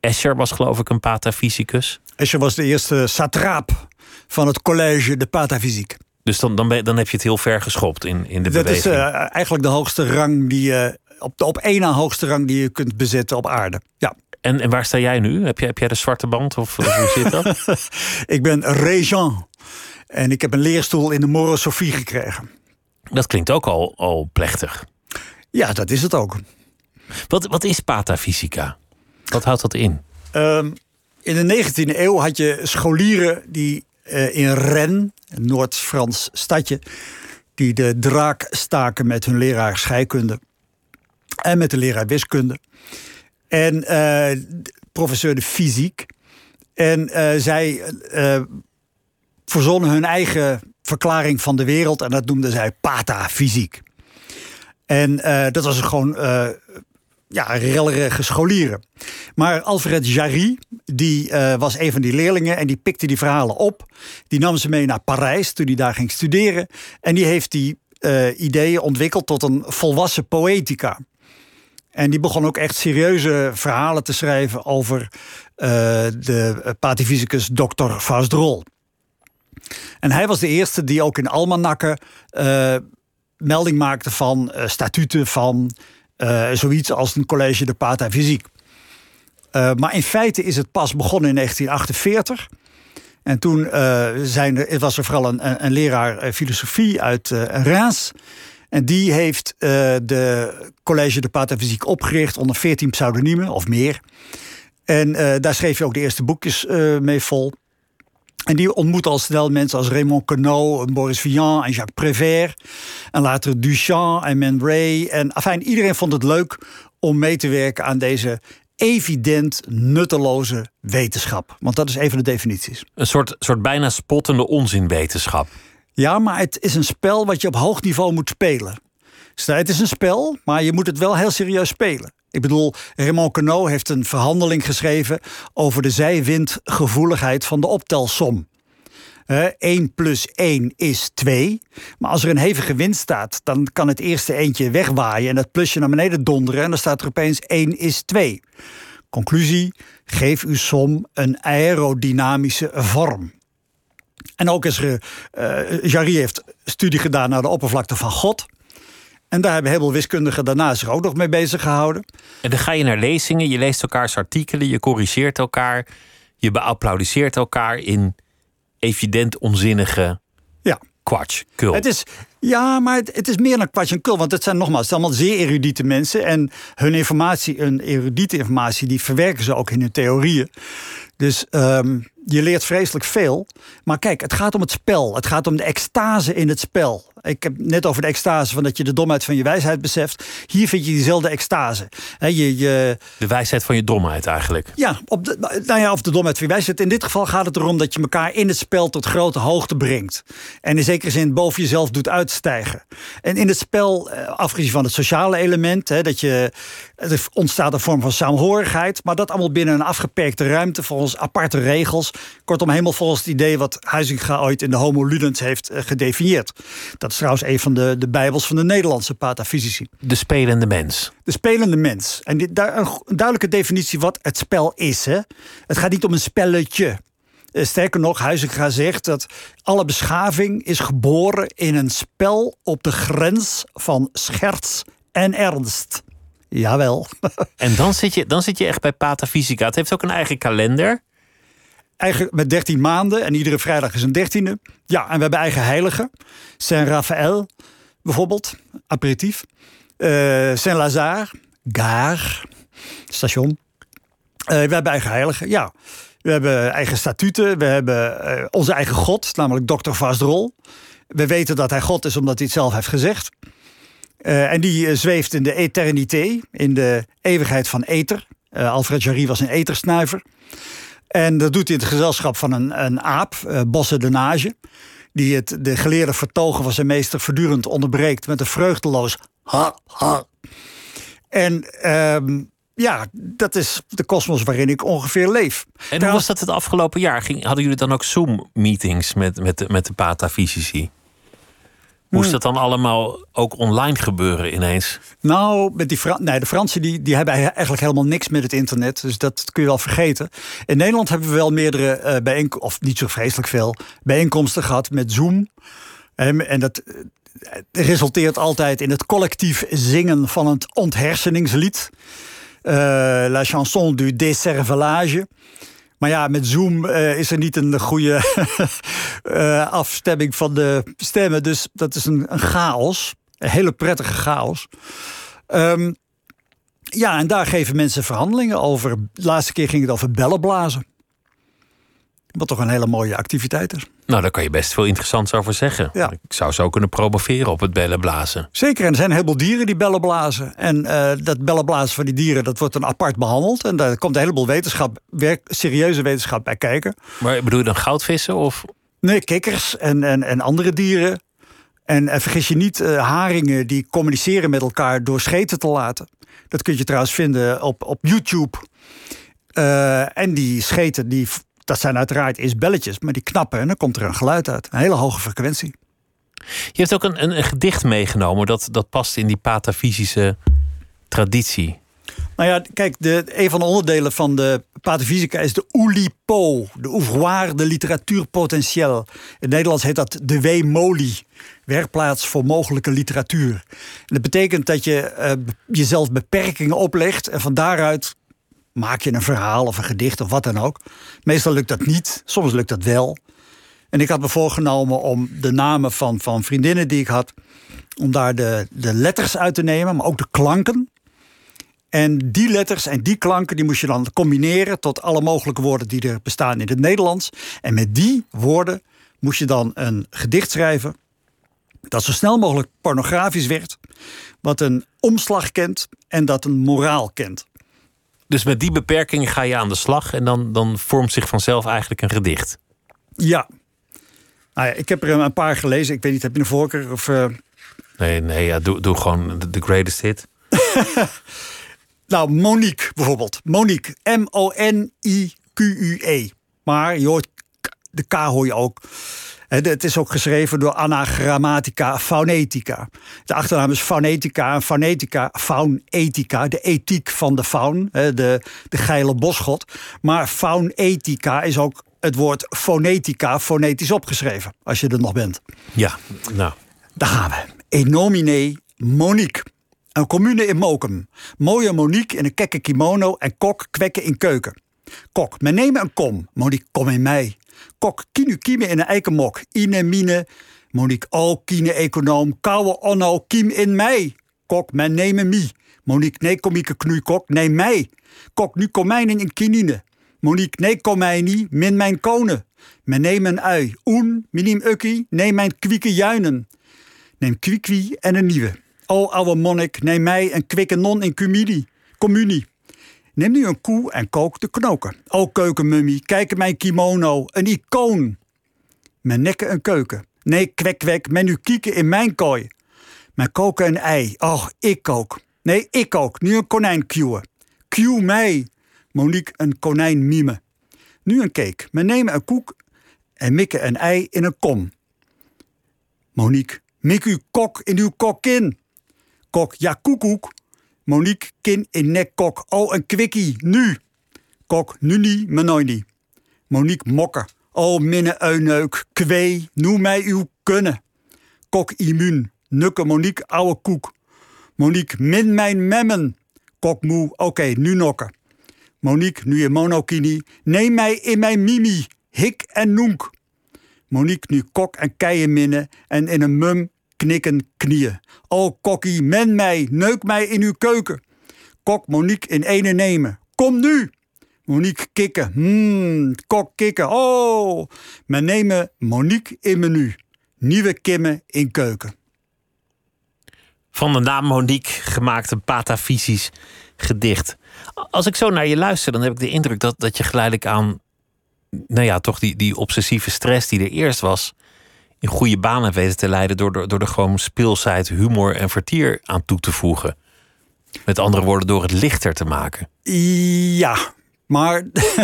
D: Escher was geloof ik een patafysicus.
E: Escher was de eerste satraap van het college de patafysiek.
D: Dus dan, dan, dan heb je het heel ver geschopt in, in de dat beweging.
E: Dat is uh, eigenlijk de hoogste rang die je... op de op één na hoogste rang die je kunt bezetten op aarde. Ja.
D: En, en waar sta jij nu? Heb jij, heb jij de zwarte band of, hoe zit dat?
E: ik ben regent. En ik heb een leerstoel in de Morosofie gekregen.
D: Dat klinkt ook al, al plechtig.
E: Ja, dat is het ook.
D: Wat, wat is patafysica? Wat houdt dat in?
E: Um, in de 19e eeuw had je scholieren die in Rennes, een Noord-Frans stadje, die de draak staken met hun leraar scheikunde en met de leraar wiskunde. En uh, professeur de fysiek. En uh, zij verzonnen hun eigen verklaring van de wereld en dat noemden zij patafysiek. En dat was gewoon ja, rellerige scholieren. Maar Alfred Jarry, die uh, was een van die leerlingen en die pikte die verhalen op. Die nam ze mee naar Parijs toen hij daar ging studeren. En die heeft die uh, ideeën ontwikkeld tot een volwassen poëtica. En die begon ook echt serieuze verhalen te schrijven over uh, de pathifysicus Dr. Fausdrol. En hij was de eerste die ook in almanakken melding maakte van statuten van uh, zoiets als een college de patafysiek. Uh, maar in feite is het pas begonnen in 1948. En toen uh, zijn er, was er vooral een, een leraar filosofie uit Reims. En die heeft de college de patafysiek opgericht onder 14 pseudoniemen of meer. En daar schreef je ook de eerste boekjes mee vol. En die ontmoet al snel mensen als Raymond Queneau, Boris Vian en Jacques Prévert. En later Duchamp en Man Ray. En afijn, iedereen vond het leuk om mee te werken aan deze evident nutteloze wetenschap. Want dat is even de definities.
D: Een soort, soort bijna spottende onzinwetenschap.
E: Ja, maar het is een spel wat je op hoog niveau moet spelen. Het is een spel, maar je moet het wel heel serieus spelen. Ik bedoel, Raymond Queneau heeft een verhandeling geschreven over de zijwindgevoeligheid van de optelsom. Uh, 1 plus 1 is 2. Maar als er een hevige wind staat, dan kan het eerste eentje wegwaaien en dat plusje naar beneden donderen en dan staat er opeens 1 is 2. Conclusie: geef uw som een aerodynamische vorm. En ook is er, uh, Jarry heeft studie gedaan naar de oppervlakte van God. En daar hebben heel veel wiskundigen daarna zich ook nog mee bezig gehouden.
D: En dan ga je naar lezingen, je leest elkaars artikelen, je corrigeert elkaar, je beapplaudisseert elkaar in evident onzinnige
E: ja.
D: kwatsch, kul.
E: Het is, ja, maar het, het, is meer dan kwatsch en kul. Want het zijn nogmaals het zijn allemaal zeer erudite mensen. En hun informatie, hun erudite informatie, die verwerken ze ook in hun theorieën. Dus um, je leert vreselijk veel. Maar kijk, het gaat om het spel. Het gaat om de extase in het spel. Ik heb net over de extase van dat je de domheid van je wijsheid beseft. Hier vind je diezelfde extase. je, je...
D: De wijsheid van je domheid eigenlijk.
E: Ja, op de, nou ja, of de domheid van je wijsheid. In dit geval gaat het erom dat je elkaar in het spel tot grote hoogte brengt. En in zekere zin boven jezelf doet uitstijgen. En in het spel, eh, afgezien van het sociale element, hè, dat je, er ontstaat een vorm van saamhorigheid. Maar dat allemaal binnen een afgeperkte ruimte volgens aparte regels. Kortom, helemaal volgens het idee wat Huizinga ooit in de Homo Ludens heeft eh, gedefinieerd. Dat is trouwens een van de, de bijbels van de Nederlandse patafysici.
D: De spelende mens.
E: De spelende mens. En dit, daar, een duidelijke definitie wat het spel is. Hè? Het gaat niet om een spelletje. Eh, sterker nog, Huizinga zegt dat alle beschaving is geboren in een spel op de grens van scherts en ernst. Jawel.
D: En dan zit, je, dan zit je echt bij Patafysica. Het heeft ook een eigen kalender.
E: Eigen, met 13 maanden en iedere vrijdag is een dertiende. Ja, en we hebben eigen heiligen. Saint Raphaël bijvoorbeeld, aperitief. Uh, Saint Lazare, Gare, station. Uh, we hebben eigen heiligen, ja. We hebben eigen statuten. We hebben uh, onze eigen God, namelijk Dr. Vasdrol. We weten dat hij God is omdat hij het zelf heeft gezegd. Uh, en die zweeft in de eternité, in de eeuwigheid van ether. Alfred Jarry was een etersnuiver. En dat doet hij in het gezelschap van een, een aap, Bosse de Nage. Die het, de geleerde vertogen van zijn meester voortdurend onderbreekt met een vreugdeloos ha, ha. En um, ja, dat is de kosmos waarin ik ongeveer leef.
D: En hoe was dat het afgelopen jaar? Ging, hadden jullie dan ook Zoom-meetings met, met, de, met de patafysici? Moest hmm. dat dan allemaal ook online gebeuren ineens?
E: Nou, met die Fran nee, de Fransen die, die hebben eigenlijk helemaal niks met het internet. Dus dat kun je wel vergeten. In Nederland hebben we wel meerdere uh, bijeenkomsten, of niet zo vreselijk veel, bijeenkomsten gehad met Zoom. En, en dat eh, resulteert altijd in het collectief zingen van het ontherseningslied. Uh, La chanson du décervelage. Maar ja, met Zoom uh, is er niet een goede uh, afstemming van de stemmen. Dus dat is een, een chaos. Een hele prettige chaos. Um, ja, en daar geven mensen verhandelingen over. De laatste keer ging het over bellenblazen. Wat toch een hele mooie activiteit is.
D: Nou, daar kan je best veel interessants over zeggen. Ja. Ik zou zo kunnen promoveren op het bellenblazen.
E: Zeker, en er zijn een heleboel dieren die bellen blazen. En uh, dat bellenblazen van die dieren, dat wordt dan apart behandeld. En daar komt een heleboel wetenschap, werk, serieuze wetenschap bij kijken.
D: Maar bedoel je dan goudvissen of...
E: Nee, kikkers en, en, en andere dieren. En, en vergis je niet, uh, haringen die communiceren met elkaar door scheten te laten. Dat kun je trouwens vinden op, op YouTube. Uh, en die scheten die dat zijn uiteraard eerst belletjes, maar die knappen en dan komt er een geluid uit. Een hele hoge frequentie.
D: Je hebt ook een, een, een gedicht meegenomen dat, dat past in die patafysische traditie.
E: Nou ja, kijk, de, een van de onderdelen van de patafysica is de Oulipo, de ouvroir de. In het Nederlands heet dat de W-moli, werkplaats voor mogelijke literatuur. En dat betekent dat je uh, jezelf beperkingen oplegt en van daaruit maak je een verhaal of een gedicht of wat dan ook. Meestal lukt dat niet, soms lukt dat wel. En ik had me voorgenomen om de namen van, van vriendinnen die ik had, om daar de, de letters uit te nemen, maar ook de klanken. En die letters en die klanken die moest je dan combineren tot alle mogelijke woorden die er bestaan in het Nederlands. En met die woorden moest je dan een gedicht schrijven dat zo snel mogelijk pornografisch werd, wat een omslag kent en dat een moraal kent.
D: Dus met die beperking ga je aan de slag en dan, dan vormt zich vanzelf eigenlijk een gedicht.
E: Ja. Nou ja, ik heb er een paar gelezen. Ik weet niet, heb je een voorkeur? Of, uh...
D: Nee, nee ja, doe, doe gewoon de greatest hit.
E: nou, Monique bijvoorbeeld. Monique. M-O-N-I-Q-U-E. Maar je hoort, de K hoor je ook. Het is ook geschreven door Anagrammatica Faunetica. De achternaam is Faunetica en Faunetica, Faunetica, de ethiek van de faun, de, de geile bosgod. Maar Faunetica is ook het woord fonetica fonetisch opgeschreven, als je er nog bent.
D: Ja, nou.
E: Daar gaan we. Enomine Monique. Een commune in Mokum. Mooie Monique in een kekke kimono en kok kwekken in keuken. Kok, men nemen een kom. Monique, kom in mij. Kok, kinu kime in een eikenmok. Ine mine. Monique, oh, kine econoom. Kouwe onno, kiem in mij. Kok, men nemen mi. Monique, nee, komieke knoeikok, nee, mij. Kok, nu komijnen in kinine. Monique, nee, komijni, min mijn konen. Men neem een ui. Oen, minim ukkie, neem mijn kwieke juinen. Neem kwikwi en een nieuwe. O, ouwe monnik, neem mij een kwikke non in communie. communie. Neem nu een koe en kook de knoken. O keukenmummy, kijk mijn kimono, een icoon. Mijn nekken een keuken. Nee, kwek kwek, men nu kieken in mijn kooi. Mijn koken een ei. Och, ik kook. Nee, ik kook. Nu een konijn cueën. Cue mij. Monique een konijn mime. Nu een cake. Men nemen een koek en mikken een ei in een kom. Monique, mik uw kok in uw kokin. Kok, ja koekoek. Monique, kin in nek kok. Oh, een kwikkie, nu. Kok, nu niet, niet. Monique, mokken. Oh, minne uineuk, kwee, noem mij uw kunnen. Kok, immuun. Nukke Monique, ouwe koek. Monique, min mijn memmen. Kok, moe, oké, nu nokken. Monique, nu je monokini. Neem mij in mijn mimi, hik en noenk. Monique, nu kok en keien minnen en in een mum knikken knieën. O kokkie, men mij, neuk mij in uw keuken. Kok Monique in ene nemen. Kom nu! Monique kikken. Hmm, kok kikken. Oh! Men nemen Monique in menu. Nieuwe kimmen in keuken.
D: Van de naam Monique gemaakt een patafysisch gedicht. Als ik zo naar je luister, dan heb ik de indruk dat, dat je geleidelijk aan... nou ja, toch die, die obsessieve stress die er eerst was in goede banen weten te leiden door, door, door er gewoon speelsheid, humor en vertier aan toe te voegen. Met andere woorden, door het lichter te maken.
E: Ja, maar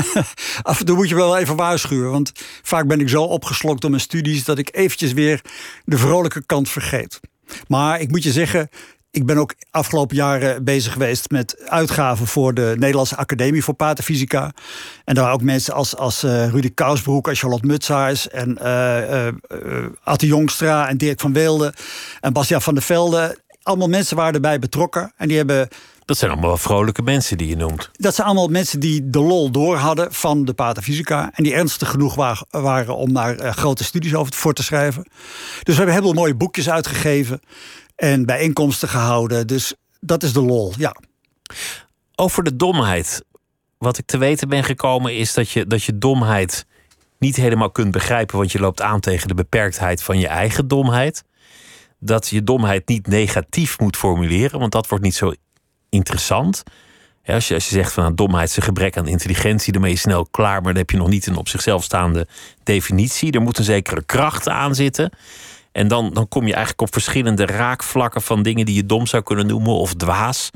E: af en toe moet je wel even waarschuwen. Want vaak ben ik zo opgeslokt door mijn studies dat ik eventjes weer de vrolijke kant vergeet. Maar ik moet je zeggen, ik ben ook afgelopen jaren bezig geweest met uitgaven voor de Nederlandse Academie voor Paterfysica. En daar waren ook mensen als, als uh, Rudy Kousbroek en Charlotte Mutsaars en uh, uh, Atte Jongstra en Dirk van Weelde en Bastiaan van der Velde. Allemaal mensen waren erbij betrokken en die hebben
D: dat zijn allemaal vrolijke mensen die je noemt.
E: Dat zijn allemaal mensen die de lol door hadden van de Paterfysica. En die ernstig genoeg waren om daar grote studies over voor te schrijven. Dus we hebben heel veel mooie boekjes uitgegeven en bijeenkomsten gehouden. Dus dat is de lol, ja.
D: Over de domheid. Wat ik te weten ben gekomen is dat je, dat je domheid niet helemaal kunt begrijpen, want je loopt aan tegen de beperktheid van je eigen domheid. Dat je domheid niet negatief moet formuleren, want dat wordt niet zo interessant. als, je, als je zegt van nou, domheid is een gebrek aan intelligentie, dan ben je snel klaar, maar dan heb je nog niet een op zichzelf staande definitie. Er moet een zekere kracht aan zitten. En dan, dan kom je eigenlijk op verschillende raakvlakken van dingen die je dom zou kunnen noemen of dwaas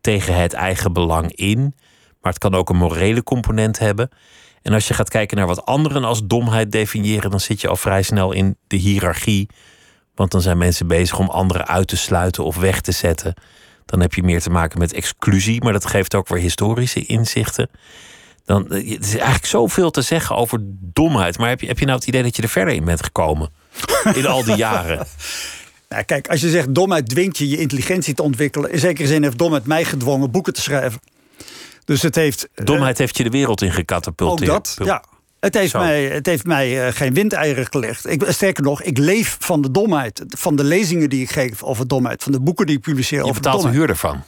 D: tegen het eigen belang in. Maar het kan ook een morele component hebben. En als je gaat kijken naar wat anderen als domheid definiëren, dan zit je al vrij snel in de hiërarchie. Want dan zijn mensen bezig om anderen uit te sluiten of weg te zetten. Dan heb je meer te maken met exclusie, maar dat geeft ook weer historische inzichten. Dan, eh, het is eigenlijk zoveel te zeggen over domheid. Maar heb je, heb je nou het idee dat je er verder in bent gekomen? In al die jaren?
E: Nou, kijk, als je zegt domheid dwingt je je intelligentie te ontwikkelen... in zekere zin heeft domheid mij gedwongen boeken te schrijven. Dus het heeft...
D: Eh, domheid heeft je de wereld in gecatapulteerd.
E: Ook dat, ja. Het heeft mij, het heeft mij uh, geen windeieren gelegd. Ik, sterker nog, ik leef van de domheid. Van de lezingen die ik geef over domheid. Van de boeken die ik publiceer
D: je
E: over domheid.
D: Je betaalt een huur ervan.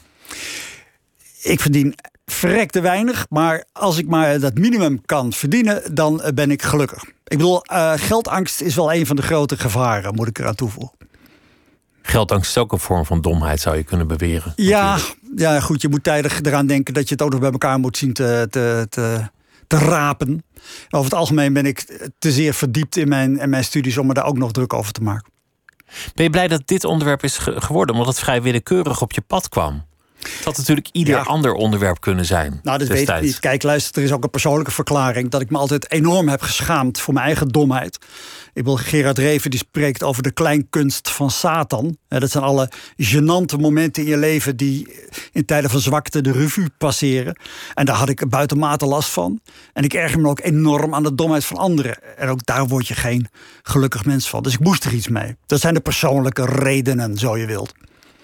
E: ik verdien verrekte weinig, maar als ik maar dat minimum kan verdienen, dan eh, ben ik gelukkig. Ik bedoel, uh, geldangst is wel een van de grote gevaren, moet ik eraan toevoegen.
D: Geldangst is ook een vorm van domheid, zou je kunnen beweren.
E: Ja, ja, goed, je moet tijdig eraan denken dat je het ook nog bij elkaar moet zien te, te, te, te rapen. Over het algemeen ben ik te zeer verdiept in mijn, in mijn studies om me daar ook nog druk over te maken.
D: Ben je blij dat dit onderwerp is geworden, omdat het vrij willekeurig op je pad kwam? Het had natuurlijk ieder ander onderwerp kunnen zijn.
E: Nou, dat weet ik niet. Kijk, luister, er is ook een persoonlijke verklaring dat ik me altijd enorm heb geschaamd voor mijn eigen domheid. Ik wil Gerard Reven die spreekt over de kleinkunst van Satan. Dat zijn alle genante momenten in je leven die in tijden van zwakte de revue passeren. En daar had ik buitenmate last van. En ik erger me ook enorm aan de domheid van anderen. En ook daar word je geen gelukkig mens van. Dus ik moest er iets mee. Dat zijn de persoonlijke redenen, zo je wilt.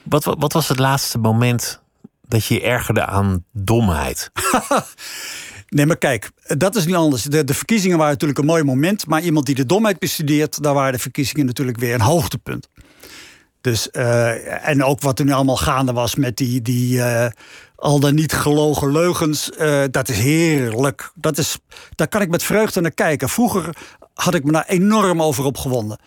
D: Wat, wat was het laatste moment dat je je ergerde aan domheid?
E: Nee, maar kijk, dat is niet anders. De, verkiezingen waren natuurlijk een mooi moment. Maar iemand die de domheid bestudeert, daar waren de verkiezingen natuurlijk weer een hoogtepunt. Dus, uh, en ook wat er nu allemaal gaande was met die, die uh, al dan niet gelogen leugens, uh, dat is heerlijk. Dat is, daar kan ik met vreugde naar kijken. Vroeger had ik me daar enorm over opgewonden.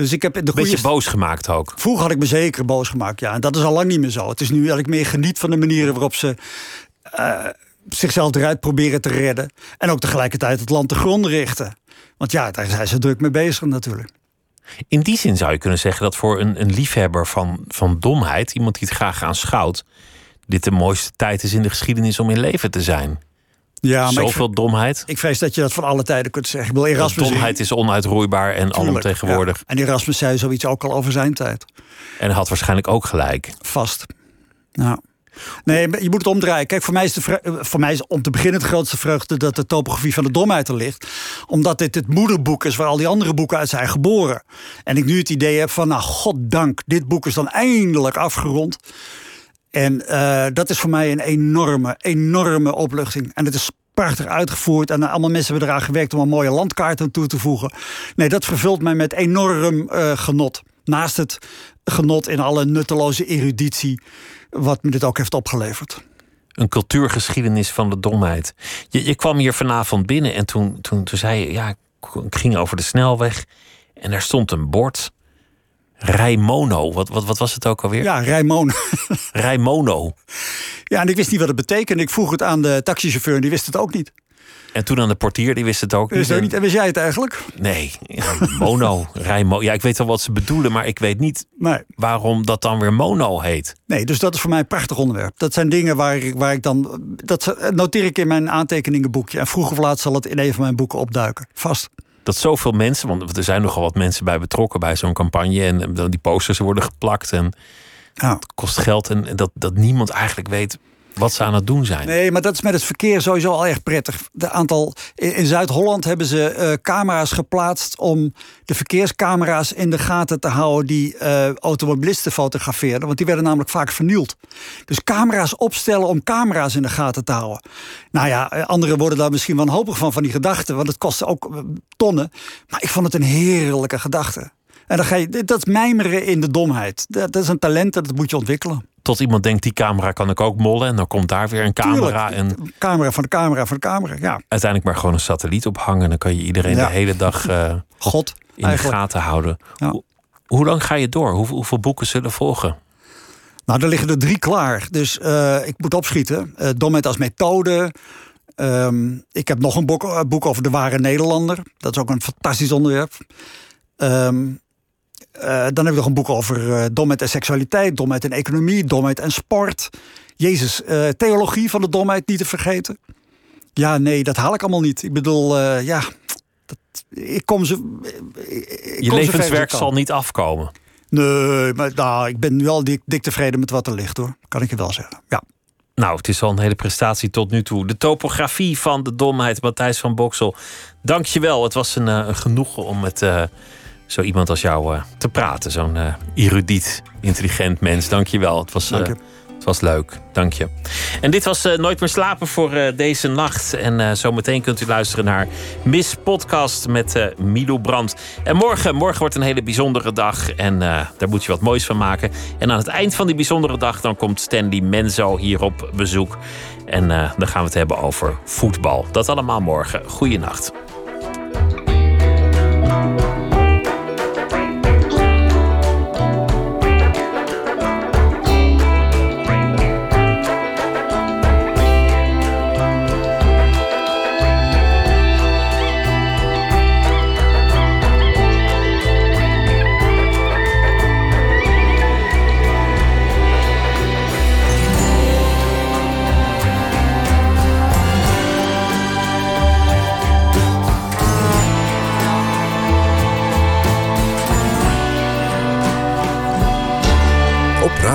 E: Dus ik heb de
D: goede... Beetje boos gemaakt ook.
E: Vroeger had ik me zeker boos gemaakt, ja. En dat is al lang niet meer zo. Het is nu eigenlijk meer geniet van de manieren waarop ze zichzelf eruit proberen te redden. En ook tegelijkertijd het land te grond richten. Want ja, daar zijn ze druk mee bezig natuurlijk.
D: In die zin zou je kunnen zeggen dat voor een, een liefhebber van, van domheid, iemand die het graag aanschouwt, dit de mooiste tijd is in de geschiedenis om in leven te zijn. Ja, maar Zoveel ik, domheid.
E: Ik vrees dat je dat van alle tijden kunt zeggen. Ik Erasmus
D: domheid is onuitroeibaar en alomtegenwoordig. Ja.
E: En Erasmus zei zoiets ook al over zijn tijd.
D: En had waarschijnlijk ook gelijk.
E: Vast. Nou. Nee, je moet het omdraaien. Kijk, voor mij, is de eh, voor mij is om te beginnen het grootste vreugde dat de topografie van de domheid er ligt. Omdat dit het moederboek is waar al die andere boeken uit zijn geboren. En ik nu het idee heb van, nou, goddank, dit boek is dan eindelijk afgerond. En uh, dat is voor mij een enorme, enorme opluchting. En het is prachtig uitgevoerd. En allemaal mensen hebben eraan gewerkt om een mooie landkaart aan toe te voegen. Nee, dat vervult mij met enorm uh, genot. Naast het genot in alle nutteloze eruditie wat me dit ook heeft opgeleverd.
D: Een cultuurgeschiedenis van de domheid. Je, kwam hier vanavond binnen en toen, toen, toen zei je, ja, ik ging over de snelweg en daar stond een bord. Rijmono. Wat, wat, wat was het ook alweer?
E: Ja, Rijmono.
D: Rijmono.
E: Ja, en ik wist niet wat het betekende. Ik vroeg het aan de taxichauffeur en die wist het ook niet.
D: En toen aan de portier, die wist het ook
E: niet. Wist niet. En wist jij het eigenlijk?
D: Nee, mono, rijmo. Ja, ik weet wel wat ze bedoelen, maar ik weet niet nee. waarom dat dan weer mono heet.
E: Nee, dus dat is voor mij een prachtig onderwerp. Dat zijn dingen waar ik, waar ik dan. Dat noteer ik in mijn aantekeningenboekje. En vroeg of laat zal het in een van mijn boeken opduiken. Vast.
D: Dat zoveel mensen, want er zijn nogal wat mensen bij betrokken bij zo'n campagne. En die posters worden geplakt. En ja. het kost geld. En dat, dat niemand eigenlijk weet wat ze aan het doen zijn.
E: Nee, maar dat is met het verkeer sowieso al erg prettig. De aantal, in Zuid-Holland hebben ze uh, camera's geplaatst om de verkeerscamera's in de gaten te houden die uh, automobilisten fotografeerden. Want die werden namelijk vaak vernield. Dus camera's opstellen om camera's in de gaten te houden. Nou ja, eh, anderen worden daar misschien wanhopig van, van die gedachten. Want het kost ook tonnen. Maar ik vond het een heerlijke gedachte. En dan ga je, dat mijmeren in de domheid. Dat is een talent dat moet je ontwikkelen
D: tot iemand denkt, die camera kan ik ook mollen. En dan komt daar weer een camera. En
E: camera van de camera van de camera, ja.
D: Uiteindelijk maar gewoon een satelliet ophangen. Dan kan je iedereen de hele dag uh,
E: God,
D: in de gaten houden. Hoe, lang ga je door? hoeveel boeken zullen volgen?
E: Nou, er liggen er drie klaar. Dus uh, ik moet opschieten. Uh, Dommet als methode. Um, ik heb nog een boek, boek, over de ware Nederlander. Dat is ook een fantastisch onderwerp. Um, uh, dan heb ik nog een boek over uh, domheid en seksualiteit, domheid en economie, domheid en sport. Jezus, uh, theologie van de domheid niet te vergeten. Ja, nee, dat haal ik allemaal niet. Ik bedoel, ja, dat, ik kom ze.
D: Ik Je levenswerk zal niet afkomen.
E: Nee, maar nou, ik ben nu al dik, dik tevreden met wat er ligt hoor. Kan ik je wel zeggen. Ja.
D: Nou, het is al een hele prestatie tot nu toe. De topografie van de domheid, Matthijs van Boksel. Dank je wel. Het was een, een genoegen om het zo iemand als jou uh, te praten. Zo'n uh, erudiet, intelligent mens. Dank je wel. Het was uh, Het was leuk, dank je. En dit was uh, Nooit meer slapen voor uh, deze nacht. En uh, zometeen kunt u luisteren naar Miss Podcast met Milo Brandt. En morgen, morgen wordt een hele bijzondere dag. En daar moet je wat moois van maken. En aan het eind van die bijzondere dag... dan komt Stanley Menzo hier op bezoek. En dan gaan we het hebben over voetbal. Dat allemaal morgen. Goeienacht.